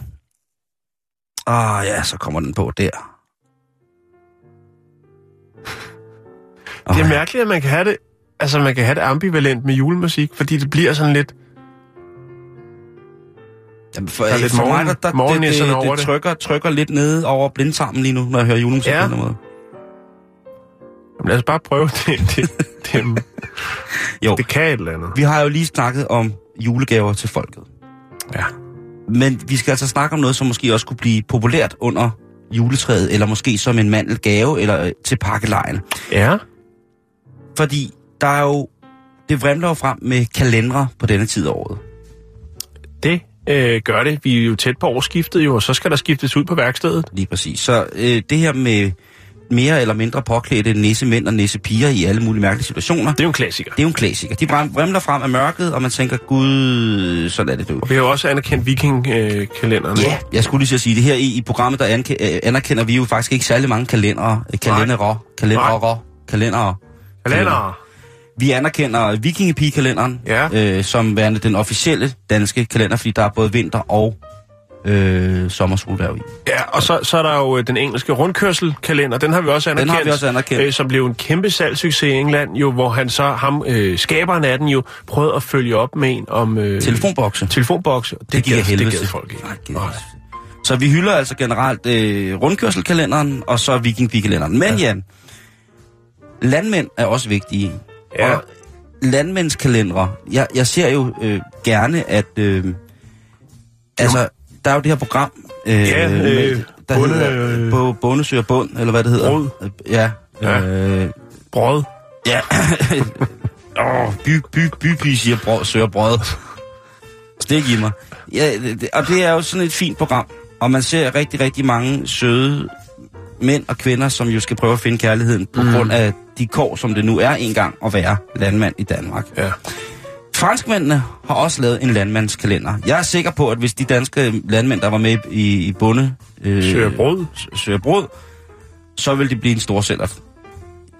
S1: Ah ja, så kommer den på der.
S2: det er mærkeligt, at man kan have det... Altså, man kan have det ambivalent med julemusik, fordi det bliver sådan lidt...
S1: Jamen, for,
S2: Der er lidt
S1: for mig,
S2: morgen-
S1: der, der, det, det,
S2: over
S1: det,
S2: det.
S1: trykker, trykker lidt nede over blindtarmen lige nu, når jeg hører julemusik
S2: Ja.
S1: på den måde.
S2: Jamen, lad os bare prøve det. det, det,
S1: Jo,
S2: det kan et eller andet.
S1: vi har jo lige snakket om julegaver til folket.
S2: Ja.
S1: Men vi skal altså snakke om noget, som måske også kunne blive populært under juletræet, eller måske som en mandelgave, eller øh, til pakkelejen.
S2: Ja.
S1: Fordi der er jo, det vrimler jo frem med kalendere på denne tid af året.
S2: Det øh, gør det. Vi er jo tæt på årsskiftet jo, og så skal der skiftes ud på værkstedet.
S1: Lige præcis. Så øh, det her med mere eller mindre påklædte nissemænd og nissepiger i alle mulige mærkelige situationer.
S2: Det er jo en klassiker.
S1: Det er jo en klassiker. De vrimler frem af mørket, og man tænker, gud, sådan er det du.
S2: Og vi har jo også anerkendt vikingkalenderen.
S1: Ja, jeg skulle lige så sige det her i, i programmet, der øh, anerkender vi jo faktisk ikke særlig mange kalendere. øh, Kalendere. Kalendere. Kalendere.
S2: Kalender.
S1: Vi anerkender vikingepigekalenderen
S2: Ja.
S1: øh, som værende den officielle danske kalender, fordi der er både vinter og øh, sommersolværv i.
S2: Ja, og så, så er der jo øh, den engelske rundkørselkalender. Den har vi også
S1: Den
S2: anerkendt.
S1: har vi også anerkendt.
S2: Øh, som blev en kæmpe salgssucces i England, jo, hvor han så, ham, øh, skaberen af den jo, prøvede at følge op med en om... Øh,
S1: Telefonbokse.
S2: telefonbokse. Det,
S1: Det giver
S2: gad-
S1: helvede.
S2: Det gad folk ikke.
S1: Nej. Så vi hylder altså generelt øh, rundkørselkalenderen, og så vikingpigekalenderen. Men ja, landmænd er også vigtige.
S2: Ja.
S1: Og landmændskalendere, jeg, jeg ser jo øh, gerne, at... Øh, altså, der er jo det her program... Øh,
S2: Ja, øh,
S1: med- der
S2: Bonde-
S1: hedder på Bondesøger Bund, eller hvad det hedder.
S2: Brød.
S1: Øh, Ja.
S2: Ja.
S1: Øh,
S2: Brød.
S1: Ja. Åh, by, by, bypige siger brød, søger brød. Stik i mig. Ja, det- og det er jo sådan et fint program. Og man ser rigtig, rigtig mange søde mænd og kvinder, som jo skal prøve at finde kærligheden på mm. grund af de kår, som det nu er engang at være landmand i Danmark.
S2: Ja.
S1: Franskmændene har også lavet en landmandskalender. Jeg er sikker på, at hvis de danske landmænd, der var med i, i bunde... Øh,
S2: Søger brød.
S1: Søger brød, så vil det blive en stor sælger.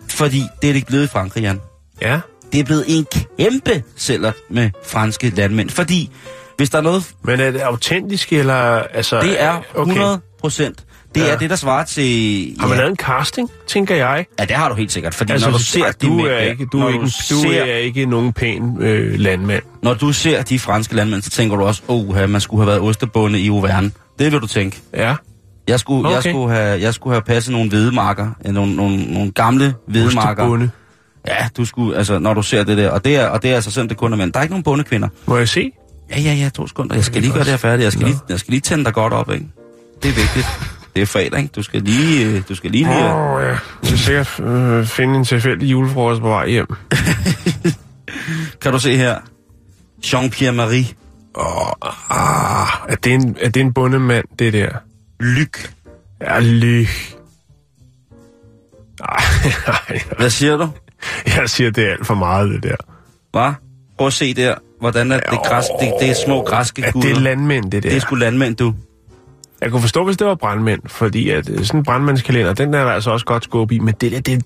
S1: Fordi det er det blevet i Frankrig, Jan
S2: Ja.
S1: det er blevet en kæmpe sælger med franske landmænd. Fordi hvis der er noget,
S2: Men er det autentisk, eller... Altså,
S1: det er 100 procent. Det
S2: Ja.
S1: er det, der svarer til...
S2: Har man
S1: ja,
S2: lavet en casting, tænker jeg?
S1: ja, det har du helt sikkert. Fordi
S2: Altså,
S1: når du ser de
S2: du
S1: mænd
S2: er ikke, du er ikke, du
S1: ser,
S2: er ikke nogen pæn øh, landmand.
S1: Når du ser de franske landmænd, så tænker du også, åh, oh, man skulle have været ostebonde i Auvergne. Det vil du tænke.
S2: Ja.
S1: Jeg skulle, jeg
S2: Okay.
S1: skulle, have, jeg skulle have passet nogle hvedemarker, øh, nogle, nogle, nogle gamle hvedemarker.
S2: Ostebonde.
S1: Ja, du skulle, altså, når du ser det der. Og det er, og det er altså selvom det kun er mænd. Der er ikke nogen bondekvinder.
S2: Må jeg se?
S1: Ja, ja, ja, to sekunder. Jeg skal lige gøre det her færdigt. Jeg skal, lige, jeg skal lige tænde dig godt op, ikke? Det er vigtigt. Det er fredag, ikke? Du skal lige... øh, Du skal lige... lige
S2: Åh, oh, ja. Jeg skal sikkert øh, finde en tilfældig julefrokost på vej hjem.
S1: kan du se her? Jean-Pierre Marie
S2: Åh, ah, er det en, er det en bundemand, det der?
S1: Lyk.
S2: Ja, ej,
S1: Hvad siger du?
S2: jeg siger, det er alt for meget, det der.
S1: Hvad? Prøv at se der. Hvordan er det græs... Det, det er små græske
S2: Er
S1: guder.
S2: det landmænd, det der?
S1: det er sgu landmænd, du.
S2: Jeg kunne forstå, hvis det var brandmænd, fordi at øh, sådan en brandmandskalender, den er der altså også godt skub i, men det der, det...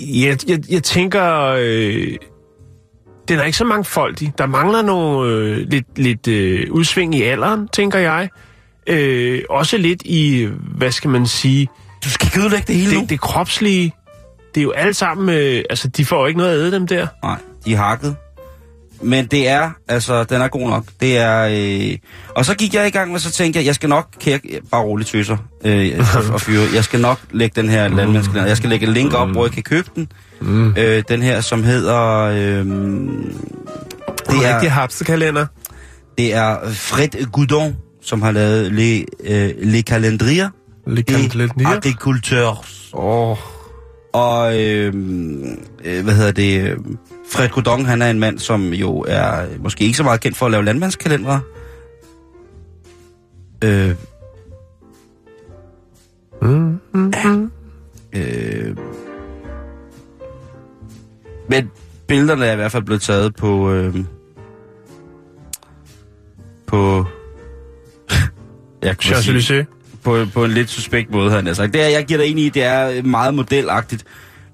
S2: Jeg, jeg, jeg tænker, øh, den er ikke så mange folk i. Der mangler nogle øh, lidt, lidt øh, udsving i alderen, tænker jeg. Øh, også lidt i, hvad skal man sige,
S1: Du skal ikke ødelægge det hele nu.
S2: det, det kropslige. Det er jo alt sammen, øh, altså de får jo ikke noget at æde dem der.
S1: Nej, de er hakket. Men det er, altså, den er god nok. Det er, øh... Og så gik jeg i gang med, så tænkte jeg, jeg skal nok, kan jeg, bare roligt tøser øh, og, fyre, jeg skal nok lægge den her landmandskalender. Jeg skal lægge et link op, hvor jeg kan købe den.
S2: Mm.
S1: Øh, den her, som hedder, øh,
S2: Det er rigtig
S1: er,
S2: hapsekalender.
S1: det er Fred Goudon, som har lavet Les, øh, Les Calendrier
S2: lidt ned.
S1: Agriculteurs.
S2: Åh,
S1: Og, øh, øh, hvad hedder det, øh, Fred Godon, han er en mand, som jo er øh, måske ikke så meget kendt for at lave landmandskalendere. Øh,
S2: Mm, mm, mm.
S1: øh, men billederne er i hvert fald blevet taget på, øh, på, jeg kunne sige. På, på en lidt suspekt måde, havde han sagt. Det er, jeg giver dig ind i, det er meget modelagtigt.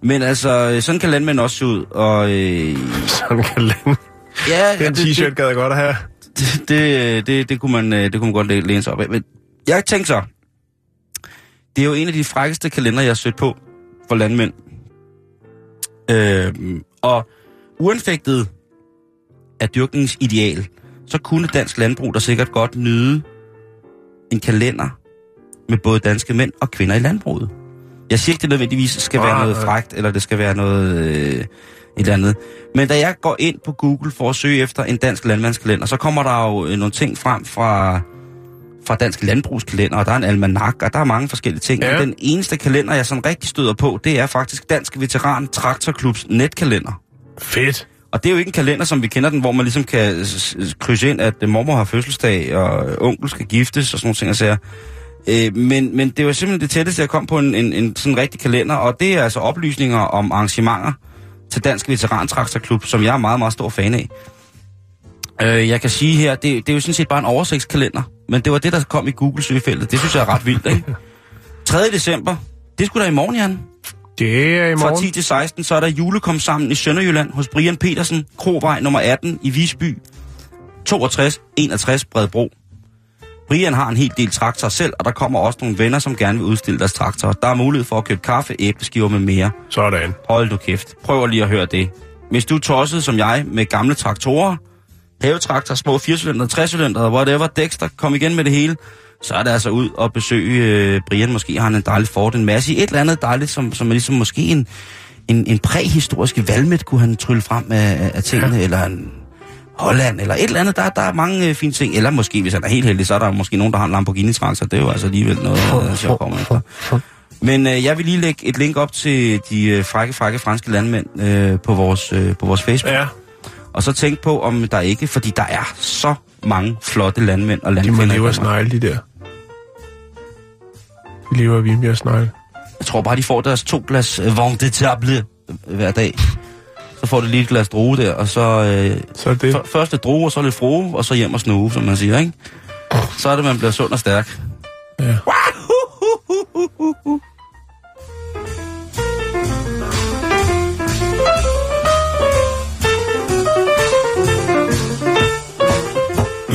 S1: Men altså, sådan kan landmænd også se ud, og øh,
S2: Sådan kan lande.
S1: ja,
S2: Den t-shirt gad jeg godt at have.
S1: det, det, det, det, kunne man, øh, det kunne man godt læ- læne sig op af. Men jeg tænkte så, det er jo en af de frækkeste kalender, jeg har søgt på for landmænd. Øhm, og uanfægtet af dyrkningens ideal, så kunne dansk landbrug der sikkert godt nyde en kalender med både danske mænd og kvinder i landbruget. Jeg siger ikke, det nødvendigvis skal være
S2: Nej,
S1: noget frækt, eller det skal være noget øh, et eller andet. Men da jeg går ind på Google for at søge efter en dansk landmandskalender, så kommer der jo øh, nogle ting frem fra, fra dansk landbrugskalender, og der er en almanak, og der er mange forskellige ting.
S2: Ja.
S1: Den eneste kalender, jeg sådan rigtig støder på, det er faktisk Dansk Veteran Traktorklubs netkalender.
S2: Fedt.
S1: Og det er jo ikke en kalender, som vi kender den, hvor man ligesom kan krydse ind, at mormor har fødselsdag, og onkel skal giftes, og sådan nogle ting. Og sager. Øh, men, men det var simpelthen det tætteste, jeg kom på en, en, en sådan rigtig kalender, og det er altså oplysninger om arrangementer til Dansk Veterantraktorklub, som jeg er meget, meget stor fan af. Øh, jeg kan sige her, det, det er jo sådan set bare en oversigtskalender, men det var det, der kom i Google-søgefeltet. Det synes jeg er ret vildt, ikke? 3. december, det skulle da i morgen, Jan.
S2: Det er i
S1: Fra
S2: morgen.
S1: 10 til 16, så er der julekom sammen i Sønderjylland hos Brian Petersen, Krovej nummer 18 i Visby, 62 61 Bredbro. Brian har en hel del traktorer selv, og der kommer også nogle venner, som gerne vil udstille deres traktorer. Der er mulighed for at købe kaffe, æbleskiver med mere.
S2: Sådan.
S1: Hold du kæft. Prøv lige at høre det. Hvis du er tosset som jeg med gamle traktorer, havetraktorer, små 4 60 whatever, Dexter, kom igen med det hele, så er det altså ud og besøge øh, Brian. Måske har han en dejlig Ford, en masse et eller andet dejligt, som, som er ligesom måske en, en, en præhistorisk valmet, kunne han trylle frem af, af tingene, ja. eller en Holland, eller et eller andet. Der, der er mange øh, fine ting. Eller måske, hvis han er helt heldig, så er der måske nogen, der har en Lamborghini traktor. Det er jo altså alligevel noget, øh, sjovt kommer efter. Men øh, jeg vil lige lægge et link op til de øh, frække, frække franske landmænd øh, på, vores, øh, på vores Facebook.
S2: Ja,
S1: Og så tænk på, om der ikke, fordi der er så mange flotte landmænd og
S2: de
S1: landkvinder.
S2: må leve af snegle, de der. De lever af Vimbjerg snegle.
S1: Jeg tror bare, de får deres to glas øh, vin de table øh, hver dag. Så får de lige et glas droge der, og så øh,
S2: Så er det.
S1: f- først droge, og så lidt froge, og så hjem og snuge, som man siger, ikke? Så er det, man bliver sund og stærk.
S2: Ja.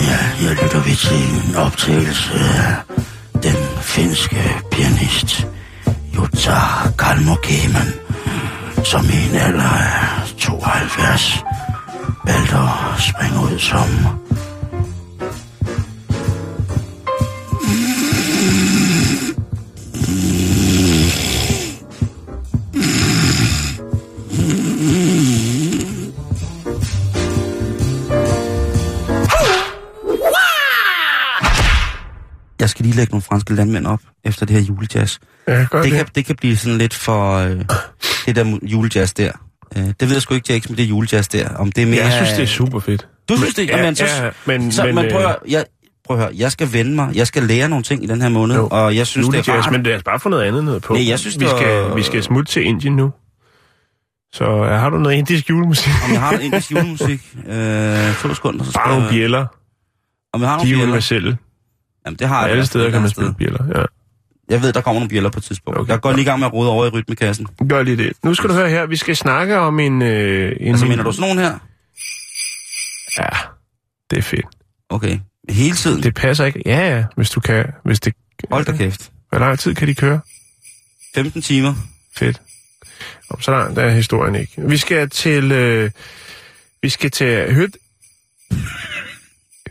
S1: Ja, jeg lytter vi til en optagelse af den finske pianist Jutta Kalmokemen, som i en alder af 72 valgte at springe ud som Jeg skal lige lægge nogle franske landmænd op efter det her julejazz.
S2: Ja,
S1: Det
S2: det.
S1: kan, det kan blive sådan lidt for øh, det der julejazz der. Øh, det ved jeg sgu ikke, Jax, med det julejazz der. Om det er mere...
S2: Jeg synes, det er super fedt.
S1: Du synes det?
S2: Ja,
S1: Jamen, så,
S2: ja, men-
S1: så,
S2: men,
S1: men prøv,
S2: øh,
S1: at, høre, jeg, prøv at høre, jeg skal vende mig. Jeg skal lære nogle ting i den her måned,
S2: Jo.
S1: og jeg synes, det er rart.
S2: men lad os bare få noget andet noget på.
S1: Nej, jeg synes,
S2: vi,
S1: det var-
S2: skal, vi skal smutte til Indien nu. Så uh, har du noget indisk julemusik?
S1: Om jeg har noget indisk julemusik. Øh, to sekunder, så skal
S2: Bare nogle bjæller.
S1: Om jeg har
S2: De
S1: nogle
S2: er
S1: bjæller.
S2: universelle.
S1: Jamen, det har jeg.
S2: Alle steder kan man spille bjæller. Ja.
S1: Jeg ved, der kommer nogle bjæller på et tidspunkt.
S2: Okay.
S1: Jeg går lige i gang med at rode over i rytmekassen.
S2: Gør lige det. Nu skal du høre her, vi skal snakke om en... Øh, en
S1: Altså, mener du sådan nogen her?
S2: Ja, det er fedt.
S1: Okay. Hele tiden?
S2: Det passer ikke. Ja, ja, hvis du kan. Hvis det,
S1: Hold da kæft.
S2: Hvor lang tid kan de køre?
S1: 15 timer.
S2: Fedt. Om så langt er historien ikke. Vi skal til... Øh, vi skal til Hød...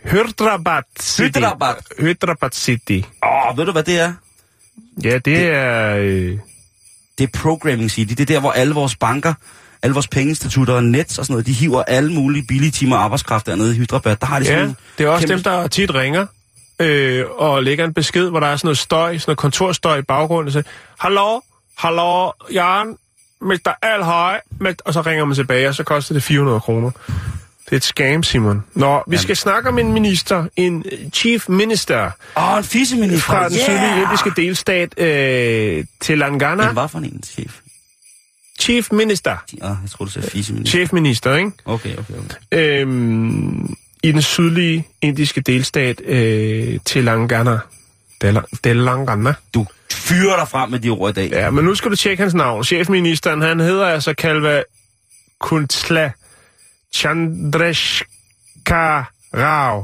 S2: Hyderabad City.
S1: Hyderabad
S2: City.
S1: Åh, oh, ved du, hvad det er?
S2: Ja, det er... Øh,
S1: Det er Programming City. Det er der, hvor alle vores banker, alle vores pengeinstitutter og Nets og sådan noget, de hiver alle mulige billige timer arbejdskraft dernede i Hyderabad. Der har de sådan
S2: ja,
S1: nogle
S2: det er også
S1: kæmpe-
S2: dem, der tit ringer øh, og lægger en besked, hvor der er sådan noget støj, sådan noget kontorstøj i baggrunden, og siger, Hallo, hallo, Jan, Mr. Alhøj, og så ringer man tilbage, og så koster det 400 kroner. Det er et scam, Simon. Nå, vi skal snakke om en minister, en øh, chief minister
S1: Åh, oh, en fisseminister.
S2: fra den sydlige indiske delstat øh, Telangana.
S1: Hvad for en chef?
S2: Chief minister.
S1: Åh, jeg tror du sagde fisseminister.
S2: Chef minister, ikke?
S1: Okay, okay, okay.
S2: øhm, i den sydlige indiske delstat øh, Telangana. Telangana.
S1: Du fyrer dig frem med de ord i dag.
S2: Ja, men nu skal du tjekke hans navn. Chefministeren, han hedder altså Kalva Kuntla Chandreshka Rao.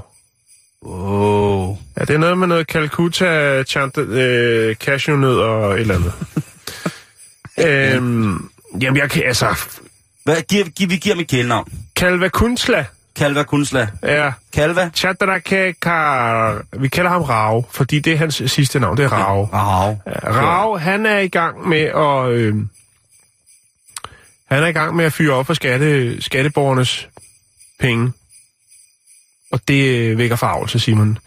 S1: Oh.
S2: Ja, det er noget med noget Calcutta, chant, øh, cashewnød og et eller andet. øhm, jamen, jeg kan, altså...
S1: Hvad, giv, giv, vi giver et kælenavn.
S2: Kalva Kuntla
S1: Kalva Kunsla.
S2: er
S1: Kalva?
S2: Chandrakekar... Vi kalder ham Rao, fordi det er hans sidste navn, det er Rao. Ja, Rao, han er i gang med at... Øh, han er i gang med at fyre op for skatte, skatteborgernes penge. Og det øh, vækker farvelse, Simon.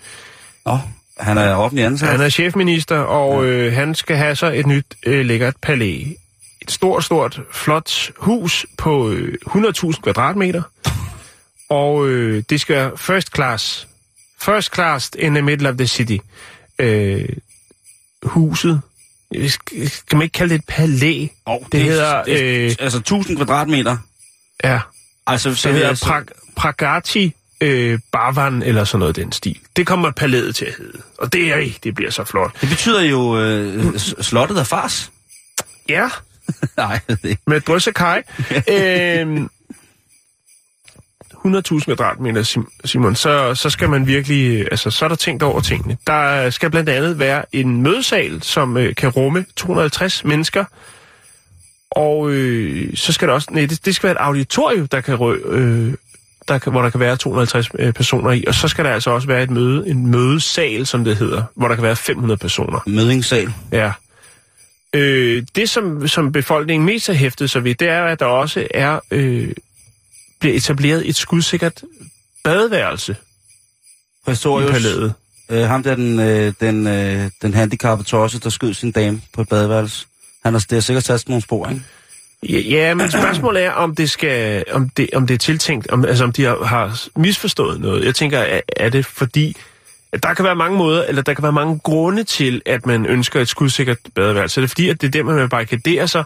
S1: Nå, han er offentlig ansat.
S2: Han er chefminister, og øh, han skal have så et nyt øh, lækkert palæ. Et stort, stort, flot hus på øh, 100.000 kvadratmeter. Og øh, det skal være first class. First class in the middle of the city. Øh, huset, skal man ikke kalde det et palæ?
S1: Oh,
S2: det, hedder,
S1: det,
S2: øh,
S1: altså 1000 kvadratmeter.
S2: ja,
S1: Altså, så
S2: det hedder
S1: jeg så-
S2: pra- Pragati øh, Barvan eller sådan noget den stil. Det kommer palæet til at hedde. Og det, er, det bliver så flot.
S1: Det betyder jo, øh, slottet er fars.
S2: Ja,
S1: Nej, ved ikke.
S2: med et drøs af kaj. øhm, 100.000 kvadratmeter, Sim- Simon, så, så skal man virkelig, altså så er der tænkt over tingene. Der skal blandt andet være en mødesal, som øh, kan rumme 250 mennesker, og øh, så skal der også, nej, det, det skal være et auditorium, der kan, rø, øh, der kan, hvor der kan være 250 øh, personer i, og så skal der altså også være et møde, en mødesal, som det hedder, hvor der kan være 500 personer.
S1: Mødingssal.
S2: Ja. Øh, det, som, som befolkningen mest har hæftet sig ved, det er, at der også er øh, bliver etableret et skudsikkert badeværelse i
S1: Præstorius.
S2: palæet.
S1: Øh, ham der, den, øh, den, øh, den handicappede tosse, der skød sin dame på et badeværelse. Han har, det har sikkert taget nogle spor, ikke?
S2: Ja, ja, men spørgsmålet er, om det skal, om det, om det er tiltænkt, om, altså om de har, har misforstået noget. Jeg tænker, er, er det fordi, at der kan være mange måder, eller der kan være mange grunde til, at man ønsker et skudsikkert badeværelse. Er det fordi, at det er der, man vil barrikadere sig,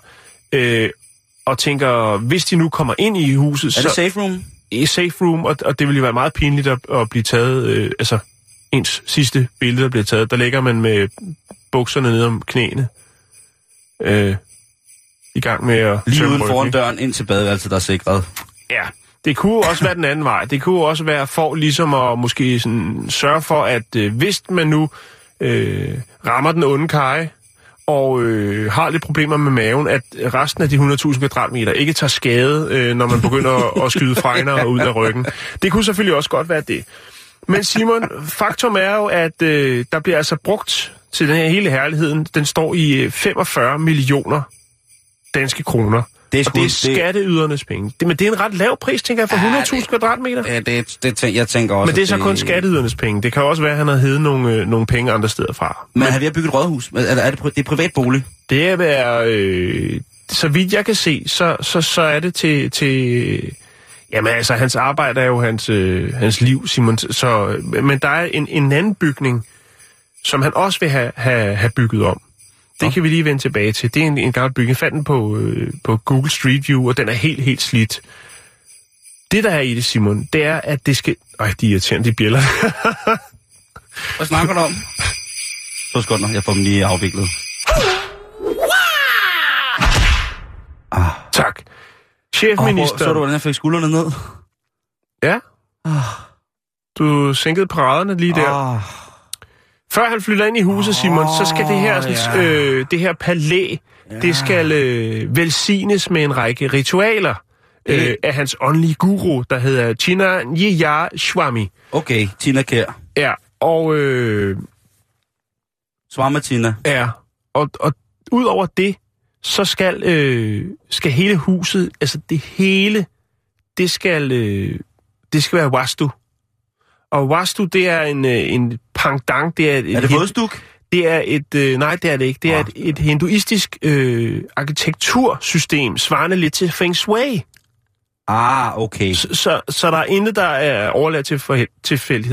S2: øh, og tænker, hvis de nu kommer ind i huset,
S1: Er det
S2: så
S1: safe room?
S2: i safe room, og, og det ville jo være meget pinligt at, at blive taget, øh, altså ens sidste billede, der bliver taget, der ligger man med bukserne ned om knæene, øh, i gang med at
S1: Lige uden foran
S2: ikke?
S1: døren ind til badeværelset, der er sikret.
S2: Ja, det kunne også være den anden vej. Det kunne også være for ligesom at måske sådan sørge for, at øh, hvis man nu øh, rammer den onde kaj, og øh, har lidt problemer med maven, at resten af de 100.000 kvadratmeter ikke tager skade, øh, når man begynder at, skyde fregner ud af ryggen. Det kunne selvfølgelig også godt være det. Men Simon, faktum er jo, at øh, der bliver altså brugt til den her hele herligheden. Den står i øh, 45 millioner danske kroner.
S1: Det er
S2: Og det er
S1: det-
S2: skatteydernes penge. Det, men det er en ret lav pris, tænker jeg, for
S1: Ja,
S2: 100.000
S1: det-
S2: kvadratmeter.
S1: Ja, det, det tænker, jeg tænker også,
S2: Men det er så
S1: at
S2: kun skatteydernes penge. Det kan også være, at han har hævet nogle, øh, nogle penge andre steder fra.
S1: Men har vi har bygget et rådhus? Er, er det, det er privat bolig?
S2: Det er øh, så vidt jeg kan se, så, så, så er det til, til... Jamen altså, hans arbejde er jo hans, øh, hans liv, Simon. Så, men der er en, en anden bygning, som han også vil have, have, have bygget om. Det
S1: Nå.
S2: kan vi lige vende tilbage til. Det er en, en gammel bygning. Jeg fandt den på, øh, på Google Street View, og den er helt, helt slidt. Det, der er i det, Simon, det er, at det skal... Ej, de er irriterende, de bjæller.
S1: Hvad snakker du om? Så nok, jeg får dem lige afviklet.
S2: tak.
S1: Oh,
S2: Chefminister...
S1: så du, hvordan jeg fik skuldrene ned?
S2: Ja. Du sænkede paraderne lige der.
S1: Oh,
S2: Før han flytter ind i huset, Simon, så skal det her, sådan,
S1: ja.
S2: øh, det her palæ, ja. det skal øh, velsignes med en række ritualer øh, af hans åndelige guru, der hedder China Nyaya Swami.
S1: okay, Tina Kær.
S2: Ja, og øh,
S1: Swarma Tina.
S2: ja, og, og ud over det, så skal, øh, skal hele huset, altså det hele, det skal, øh, det skal være wastu. Og wastu, det er en, øh, en pangdang, det er et,
S1: Er det
S2: et-
S1: vådstuk?
S2: Det er et, øh, nej, det er det ikke. Det er
S1: Ah.
S2: et, et hinduistisk øh, arkitektursystem, svarende lidt til Feng Shui.
S1: Ah, okay.
S2: Så, så, så der er intet, der er overladt til for,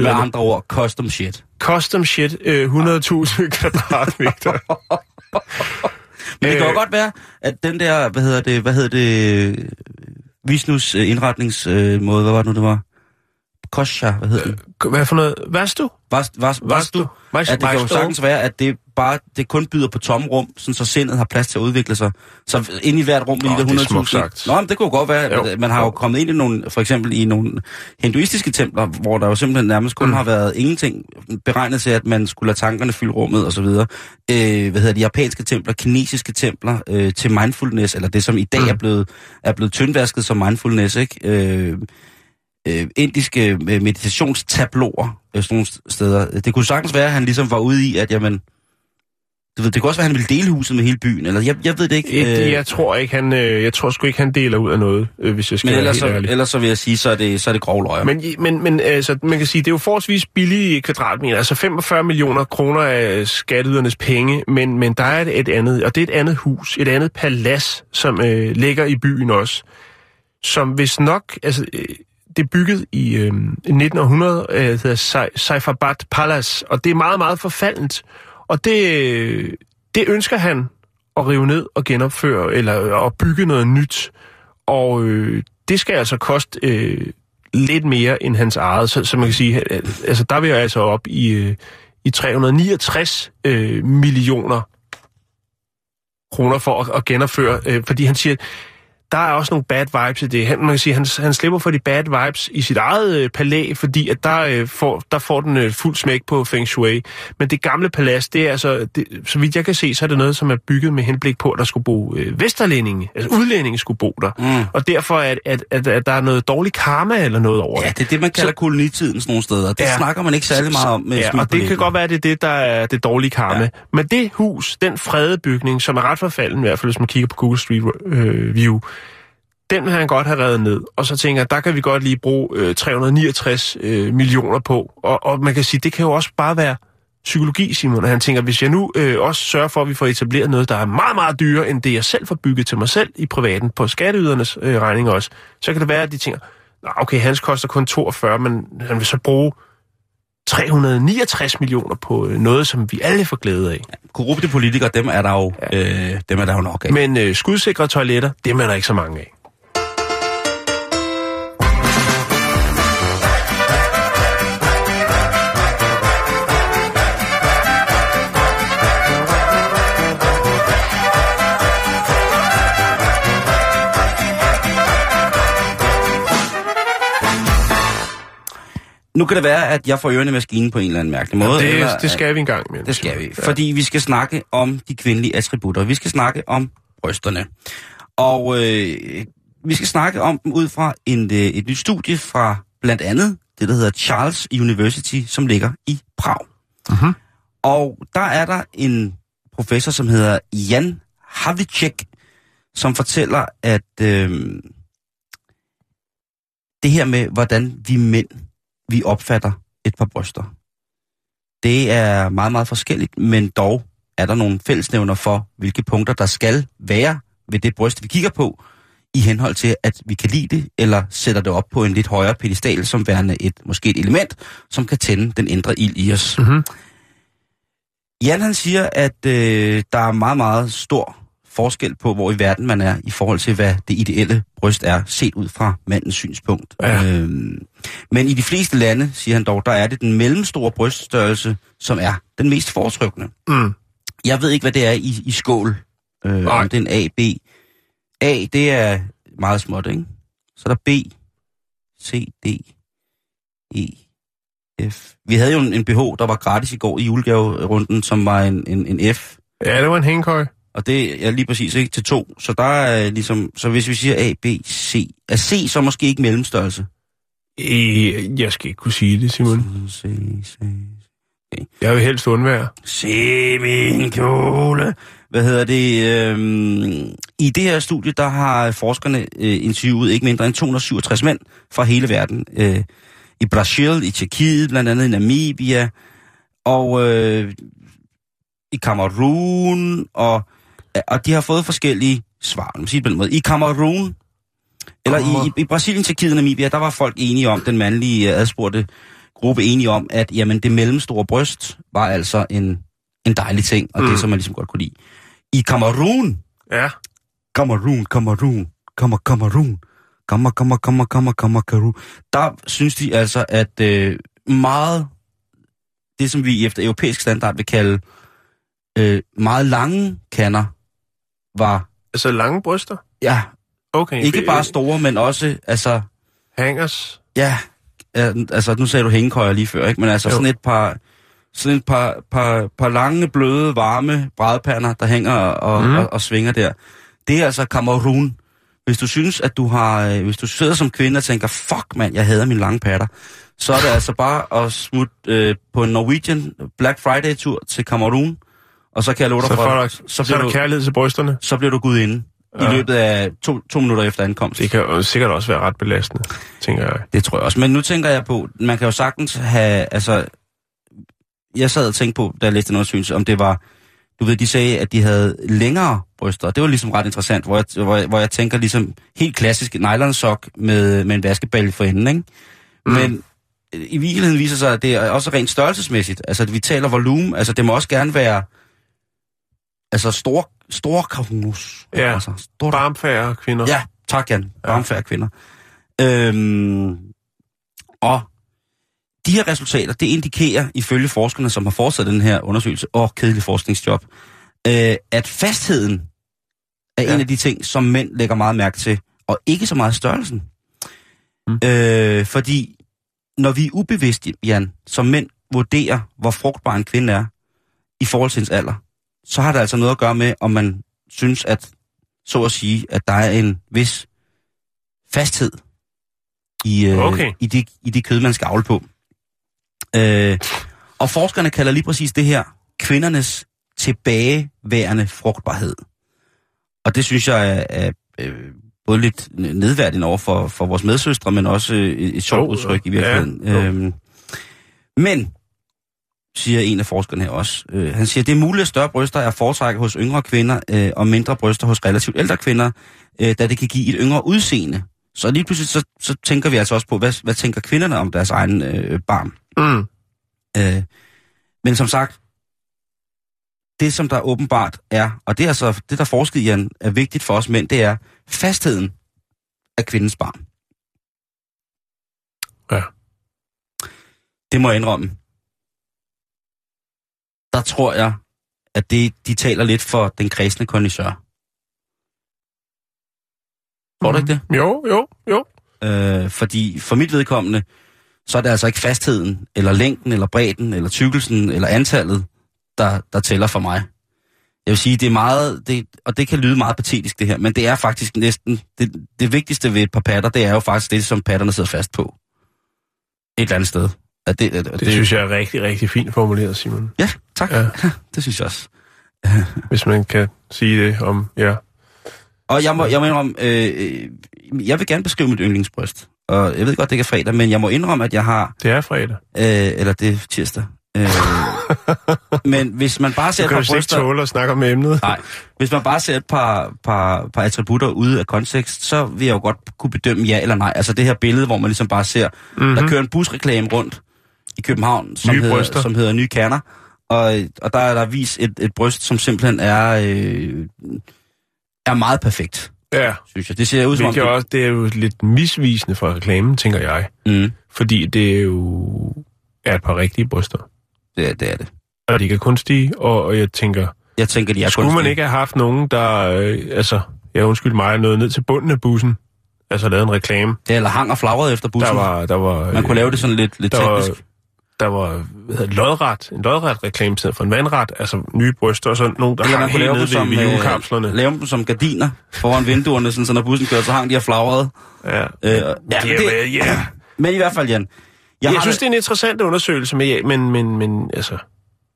S1: Med andre ord, custom shit.
S2: Custom shit, øh, 100.000 kvadratmeter.
S1: Men det kan jo
S2: Øh.
S1: godt være, at den der, hvad hedder det, hvad hedder det, Visnus øh, indretningsmåde, hvad var det nu, det var? Kosha, hvad hedder den?
S2: Hvad for noget? Vastu?
S1: Vast, vast, vastu.
S2: Vastu.
S1: At det kan jo sagtens være, at det bare det kun byder på tomme rum, sådan så sindet har plads til at udvikle sig. Så ind i hvert rum med
S2: Åh,
S1: de
S2: det er
S1: der
S2: smukt
S1: 100.000.
S2: sagt.
S1: Nå, men det kunne jo godt være,
S2: Jo.
S1: at man har jo kommet ind i nogle, for eksempel i nogle hinduistiske templer, hvor der jo simpelthen nærmest kun
S2: Mm.
S1: har været ingenting beregnet til, at man skulle lade tankerne fylde rummet og så videre. Øh, hvad hedder de japanske templer, kinesiske templer øh, til mindfulness, eller det som i dag
S2: Mm.
S1: er blevet er blevet tyndvasket som mindfulness, ikke? Øh, øh, indiske øh, meditationstabloer øh, sådan nogle steder. Det kunne sagtens være, at han ligesom var ude i, at jamen, du ved, det kunne også være, at han ville dele huset med hele byen, eller jeg, jeg ved det ikke. Øh,
S2: jeg tror ikke, han, øh, jeg tror sgu ikke, han deler ud af noget, øh, hvis jeg skal
S1: men
S2: være
S1: ellers,
S2: helt
S1: så, ellers så vil jeg sige, så er det, så er det grov løjer.
S2: Men, men, men altså, man kan sige, det er jo forholdsvis billige kvadratmeter, altså 45 millioner kroner af skatteydernes penge, men, men der er et, et andet, og det er et andet hus, et andet palads, som øh, ligger i byen også, som hvis nok, altså øh, det er bygget i øh, 1900, øh, det hedder Saifabad Palace, og det er meget, meget forfaldent. Og det, det ønsker han at rive ned og genopføre, eller at bygge noget nyt. Og øh, det skal altså koste øh, lidt mere end hans eget. Så, så man kan sige, øh, altså der vil jeg altså op i, øh, i 369 øh, millioner kroner for at, at genopføre, øh, fordi han siger, der er også nogle bad vibes i det. Han, man kan sige, han, han slipper for de bad vibes i sit eget øh, palæ, fordi at der, øh, får, der får den øh, fuld smæk på Feng Shui. Men det gamle palads, det er altså, det, så vidt jeg kan se, så er det noget, som er bygget med henblik på, at der skulle bo øh, vesterlændinge, altså udlændinge skulle bo der.
S1: Mm.
S2: Og derfor at, at, at, at der er noget dårlig karma eller noget over
S1: Ja,
S2: det.
S1: det er det, man kalder kolonitiden sådan nogle steder. Det
S2: Ja.
S1: snakker man ikke særlig meget om. Med
S2: Ja, og det kan godt være, at det er det, der er det dårlige karma.
S1: Ja.
S2: Ja. Men det hus, den fredede bygning, som er ret forfalden, i hvert fald hvis man kigger på Google Street øh, View, den vil han godt have revet ned. Og så tænker jeg, der kan vi godt lige bruge øh, 369 øh, millioner på. Og, og man kan sige, det kan jo også bare være psykologi, Simon. At han tænker, hvis jeg nu øh, også sørger for, at vi får etableret noget, der er meget, meget dyrere, end det jeg selv får bygget til mig selv i privaten, på skatteydernes øh, regning også, så kan det være, at de tænker, "Nå, okay, hans koster kun 42, men han vil så bruge 369 millioner på øh, noget, som vi alle får glæde af.
S1: Korrupte politikere, dem er der jo, ja. øh, dem er der jo nok af.
S2: Men øh, skudsikre toiletter, dem er der ikke så mange af.
S1: Nu kan det være, at jeg får ørerne i maskinen på en eller anden mærkelig måde.
S2: det,
S1: eller,
S2: det skal vi engang med.
S1: Det skal vi, fordi vi skal snakke om de kvindelige attributter. Vi skal snakke om brysterne. Og øh, vi skal snakke om dem ud fra en, øh, et nyt studie fra blandt andet det, der hedder Charles University, som ligger i Prag.
S2: Mhm.
S1: Og der er der en professor, som hedder Jan Havlicek, som fortæller, at øh, det her med, hvordan vi mænd, vi opfatter et par bryster, det er meget, meget forskelligt, men dog er der nogle fællesnævner for, hvilke punkter der skal være ved det bryst, vi kigger på, i henhold til, at vi kan lide det, eller sætter det op på en lidt højere pedestal, som værende et, måske et element, som kan tænde den indre ild i os.
S2: Mhm.
S1: Jan han siger, at øh, der er meget, meget stor forskel på, hvor i verden man er, i forhold til, hvad det ideelle bryst er, set ud fra mandens synspunkt.
S2: Ja.
S1: Øhm, men i de fleste lande, siger han dog, der er det den mellemstore bryststørrelse, som er den mest foretrykkende.
S2: Mm.
S1: Jeg ved ikke, hvad det er i, i skål. Øh,
S2: Nej.
S1: om det er en A, B. A, det er meget småt, ikke? Så er der B, C, D, E, F. Vi havde jo en, en BH, der var gratis i går i julegaverunden, som var en, en, en F.
S2: Ja, det var en hængekøj.
S1: Og det er lige præcis ikke til to. Så der er ligesom, så hvis vi siger A, B, C, er C så måske ikke mellemstørrelse?
S2: Øh, Jeg skal ikke kunne sige det, Simon.
S1: C, C,
S2: Jeg vil helst undvære.
S1: Se min kjole. Hvad hedder det? Øhm, I det her studie, der har forskerne øh, interviewet ikke mindre end 267 mænd fra hele verden. Øh, I Brasil, i Tjekkiet, blandt andet i Namibia, og øh, i Kamerun, og, og de har fået forskellige svar. Mig sige på den måde. I Kamerun, eller i, i, i Brasilien, Tjekkiet og Namibia, der var folk enige om, den mandlige øh, adspurgte gruppe enige om, at jamen, det mellemstore bryst var altså en, en dejlig ting, og mm. det som man ligesom godt kunne lide. I Kamerun,
S2: Ja.
S1: Kamerun, Kamerun, Kamer, Kamerun, Kammer, Kammer, Kammer, Kammer, Kammer, Kamerun, der synes de altså, at øh, meget, det som vi efter europæisk standard vil kalde øh, meget lange kander, var,
S2: Altså lange bryster?
S1: ja,
S2: Okay.
S1: ikke bare store, men også, altså,
S2: Hangers.
S1: Ja, altså nu sagde du hængekøjer lige før, ikke? Men altså
S2: Jo.
S1: sådan et par, sådan et par, par, par lange, bløde, varme brædpander, der hænger og,
S2: Mm.
S1: og, og, svinger der. Det er altså Kamerun. Hvis du synes, at du har, øh, hvis du sidder som kvinde og tænker, fuck mand, jeg hader mine lange patter, så er det altså bare at smutte øh, på en Norwegian Black Friday-tur til Kamerun, og så kan jeg love dig
S2: Så,
S1: for, at-
S2: så,
S1: så,
S2: så er
S1: bliver
S2: der
S1: du,
S2: kærlighed til brysterne.
S1: så bliver du gud inde i
S2: Ja.
S1: løbet af to, to minutter efter ankomst.
S2: Det kan jo sikkert også være ret belastende, tænker jeg.
S1: Det tror jeg også. Men nu tænker jeg på, man kan jo sagtens have, altså, jeg sad og tænkte på, da jeg læste noget synes, om det var, du ved, de sagde, at de havde længere bryster. Det var ligesom ret interessant, hvor jeg, hvor jeg, hvor jeg tænker ligesom helt klassisk nylonsok med, med en vaskeball for enden, ikke?
S2: Mm.
S1: Men i virkeligheden viser sig, at det er også rent størrelsesmæssigt. Altså, at vi taler volumen. Altså, det må også gerne være... Altså, store, store kahunus.
S2: Ja.
S1: Altså, store,
S2: Barmfærre kvinder.
S1: Ja, tak Jan. Varmfærd kvinder. Øhm, og de her resultater, det indikerer ifølge forskerne, som har foretaget den her undersøgelse, og kedelig forskningsjob, øh, at fastheden er ja.
S2: Ja.
S1: en af de ting, som mænd lægger meget mærke til, og ikke så meget størrelsen.
S2: Mm.
S1: Øh, fordi når vi er ubevidste, Jan, som mænd vurderer, hvor frugtbar en kvinde er i forhold til hendes alder, så har det altså noget at gøre med, om man synes, at så at sige, at der er en vis fasthed i, øh,
S2: Okay.
S1: i, det, i det kød, man skal avle på. Øh, og forskerne kalder lige præcis det her kvindernes tilbageværende frugtbarhed. Og det synes jeg er, er øh, både lidt nedværdigt over for, for vores medsøstre, men også øh, et, et sjovt
S2: Jo,
S1: udtryk i virkeligheden.
S2: jo.
S1: øhm, men, siger en af forskerne her også, øh, han siger, det er muligt, at større bryster er foretrækket hos yngre kvinder, øh, og mindre bryster hos relativt ældre kvinder, øh, da det kan give et yngre udseende. Så lige pludselig så, så tænker vi altså også på, hvad, hvad tænker kvinderne om deres egen øh, barn?
S2: Mm.
S1: Øh, men som sagt, det som der åbenbart er, og det er altså det, der forsket i, er vigtigt for os mænd, det er fastheden af kvindens barn.
S2: Ja.
S1: Det må jeg indrømme. Der tror jeg, at det, de taler lidt for den kredsende kondisør. Tror du ikke det?
S2: Jo, jo, jo.
S1: Øh, fordi for mit vedkommende, så er det altså ikke fastheden, eller længden, eller bredden, eller tykkelsen, eller antallet, der, der tæller for mig. Jeg vil sige, det er meget, det, og det kan lyde meget patetisk det her, men det er faktisk næsten, det, det vigtigste ved et par patter, det er jo faktisk det, som patterne sidder fast på. Et eller andet sted. At det, at,
S2: Det, det synes jeg er rigtig, rigtig fint formuleret, Simon.
S1: Ja, tak.
S2: Ja.
S1: Ja. det synes jeg også.
S2: Hvis man kan sige det om, ja.
S1: Og jeg må, jeg må indrømme, øh, jeg vil gerne beskrive mit yndlingsbryst. Og jeg ved godt, det ikke er fredag, men jeg må indrømme, at jeg har
S2: Det er fredag.
S1: Øh, eller det er tirsdag. Øh, men hvis man bare ser et
S2: kan
S1: par
S2: du slet ikke
S1: bryster...
S2: tåle at snakke om emnet.
S1: Nej, hvis man bare ser et par, par, par attributter ude af kontekst, så vil jeg jo godt kunne bedømme ja eller nej. Altså det her billede, hvor man ligesom bare ser, mm-hmm. der kører en busreklame rundt i København, som,
S2: Nye
S1: hedder,
S2: bryster.
S1: som hedder Nye Kerner. Og, og der er der vist et, et bryst, som simpelthen er, øh, er meget perfekt,
S2: Ja.
S1: synes jeg. Det ser ud som om...
S2: Hvilket også, det er jo lidt misvisende for reklamen, tænker jeg.
S1: Mm,
S2: Fordi det er jo er et par rigtige bryster.
S1: det, er- det er det.
S2: Og de ikke er kunstige, og, og jeg tænker,
S1: Jeg tænker, de er
S2: skulle man
S1: kunstige.
S2: ikke have haft nogen, der, øh, altså, jeg undskyld mig, nåede ned til bunden af bussen, altså lavet en reklame.
S1: Ja, eller hang og flagrede efter bussen.
S2: Der var, der var,
S1: Man kunne lave det sådan lidt, lidt
S2: der var,
S1: teknisk.
S2: Der var hvad hedder, det, lodret, en lodret reklame for en vandret, altså nye bryster og sådan nogle, der
S1: Eller
S2: hang helt nede ved,
S1: som,
S2: ved julekapslerne.
S1: øh, lave dem som gardiner foran vinduerne, sådan, så når bussen kører, så hang de og flagrede.
S2: Ja.
S1: Øh, ja,
S2: det,
S1: men, det,
S2: ja.
S1: men i hvert fald, Jan.
S2: Jeg, jeg synes, det er en interessant undersøgelse, men, men, men, men altså,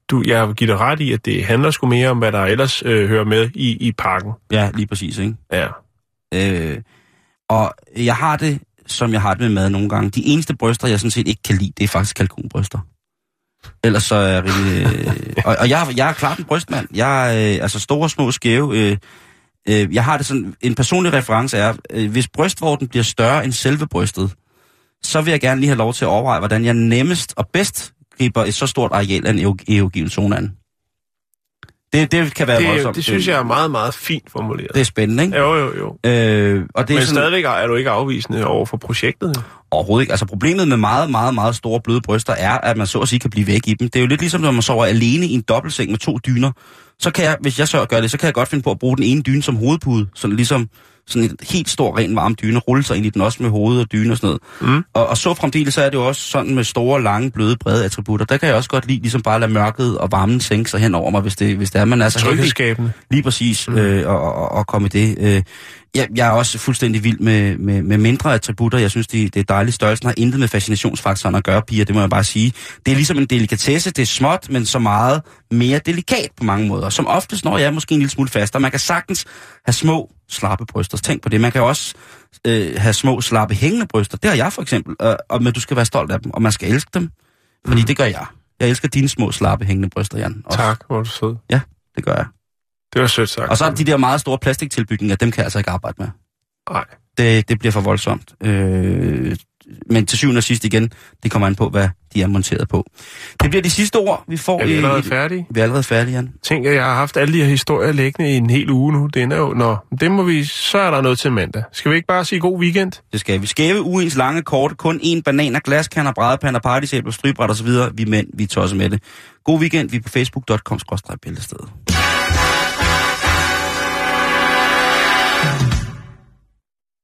S2: du, jeg giver dig ret i, at det handler sgu mere om, hvad der ellers øh, hører med i, i pakken.
S1: Ja, lige præcis, ikke?
S2: Ja.
S1: Øh, og jeg har det, som jeg har det med mad nogle gange. De eneste bryster, jeg sådan set ikke kan lide, det er faktisk kalkunbryster. Ellers så er jeg rigtig... Øh, og, og jeg, jeg er klart en brystmand. Jeg er øh, altså store, små, skæve. Øh, øh, jeg har det sådan... En personlig reference er, øh, hvis brystvorten bliver større end selve brystet, så vil jeg gerne lige have lov til at overveje, hvordan jeg nemmest og bedst griber et så stort areal af en ero- erogen zone an. Det, det kan være
S2: Det,
S1: voldsomt.
S2: det synes jeg er meget, meget fint formuleret.
S1: Det er spændende, ikke?
S2: Jo, jo, jo.
S1: Øh, og det
S2: Men
S1: er sådan,
S2: stadigvæk er du ikke afvisende over for projektet.
S1: Overhovedet ikke. Altså problemet med meget, meget, meget store bløde bryster er, at man så at sige kan blive væk i dem. Det er jo lidt ligesom, når man sover alene i en dobbeltseng med to dyner. Så kan jeg, hvis jeg så gør det, så kan jeg godt finde på at bruge den ene dyne som hovedpude. Sådan ligesom sådan en helt stor, ren varm dyne, rulle sig ind i den også med hoved og dyne og sådan noget.
S2: Mm.
S1: Og, og så fremdeles så er det jo også sådan med store, lange, bløde, brede attributter. Der kan jeg også godt lide ligesom bare lade mørket og varmen sænke sig hen over mig, hvis det, hvis det er, man er så heldig. Lige præcis, mm. øh, og, og, og komme i det. Øh, jeg, jeg er også fuldstændig vild med, med, med mindre attributter. Jeg synes, det, det er dejligt. Størrelsen har intet med fascinationsfaktoren at gøre, piger, det må jeg bare sige. Det er ligesom en delikatesse, det er småt, men så meget mere delikat på mange måder. Som oftest når jeg er måske en lille smule fastere. Man kan sagtens have små, slappe bryster. Tænk på det. Man kan også øh, have små, slappe, hængende bryster. Det har jeg for eksempel. Øh, og, men du skal være stolt af dem, og man skal elske dem. Fordi mm. det gør jeg. Jeg elsker dine små, slappe, hængende bryster, Jan. Også.
S2: Tak, hvor du sød.
S1: Ja, det gør jeg.
S2: Det var sødt sagt.
S1: Og så er de der meget store plastiktilbygninger, dem kan jeg altså ikke arbejde med.
S2: Nej.
S1: Det, det bliver for voldsomt. Øh, men til syvende og sidst igen, det kommer an på, hvad de er monteret på. Det bliver de sidste ord, vi får.
S2: Er vi
S1: i-
S2: allerede færdige?
S1: Vi er allerede færdige, Jan.
S2: Tænk, at jeg har haft alle de her historier liggende i en hel uge nu. Det er jo, nå, det må vi, så er der noget til mandag. Skal vi ikke bare sige god weekend?
S1: Det skal vi. Skæve, uens lange, korte, kun én banan og glaskander, brædepander, partysæbler, så videre. Vi mænd, vi er tosset med det. God weekend, vi er på facebook.com-bæltestedet.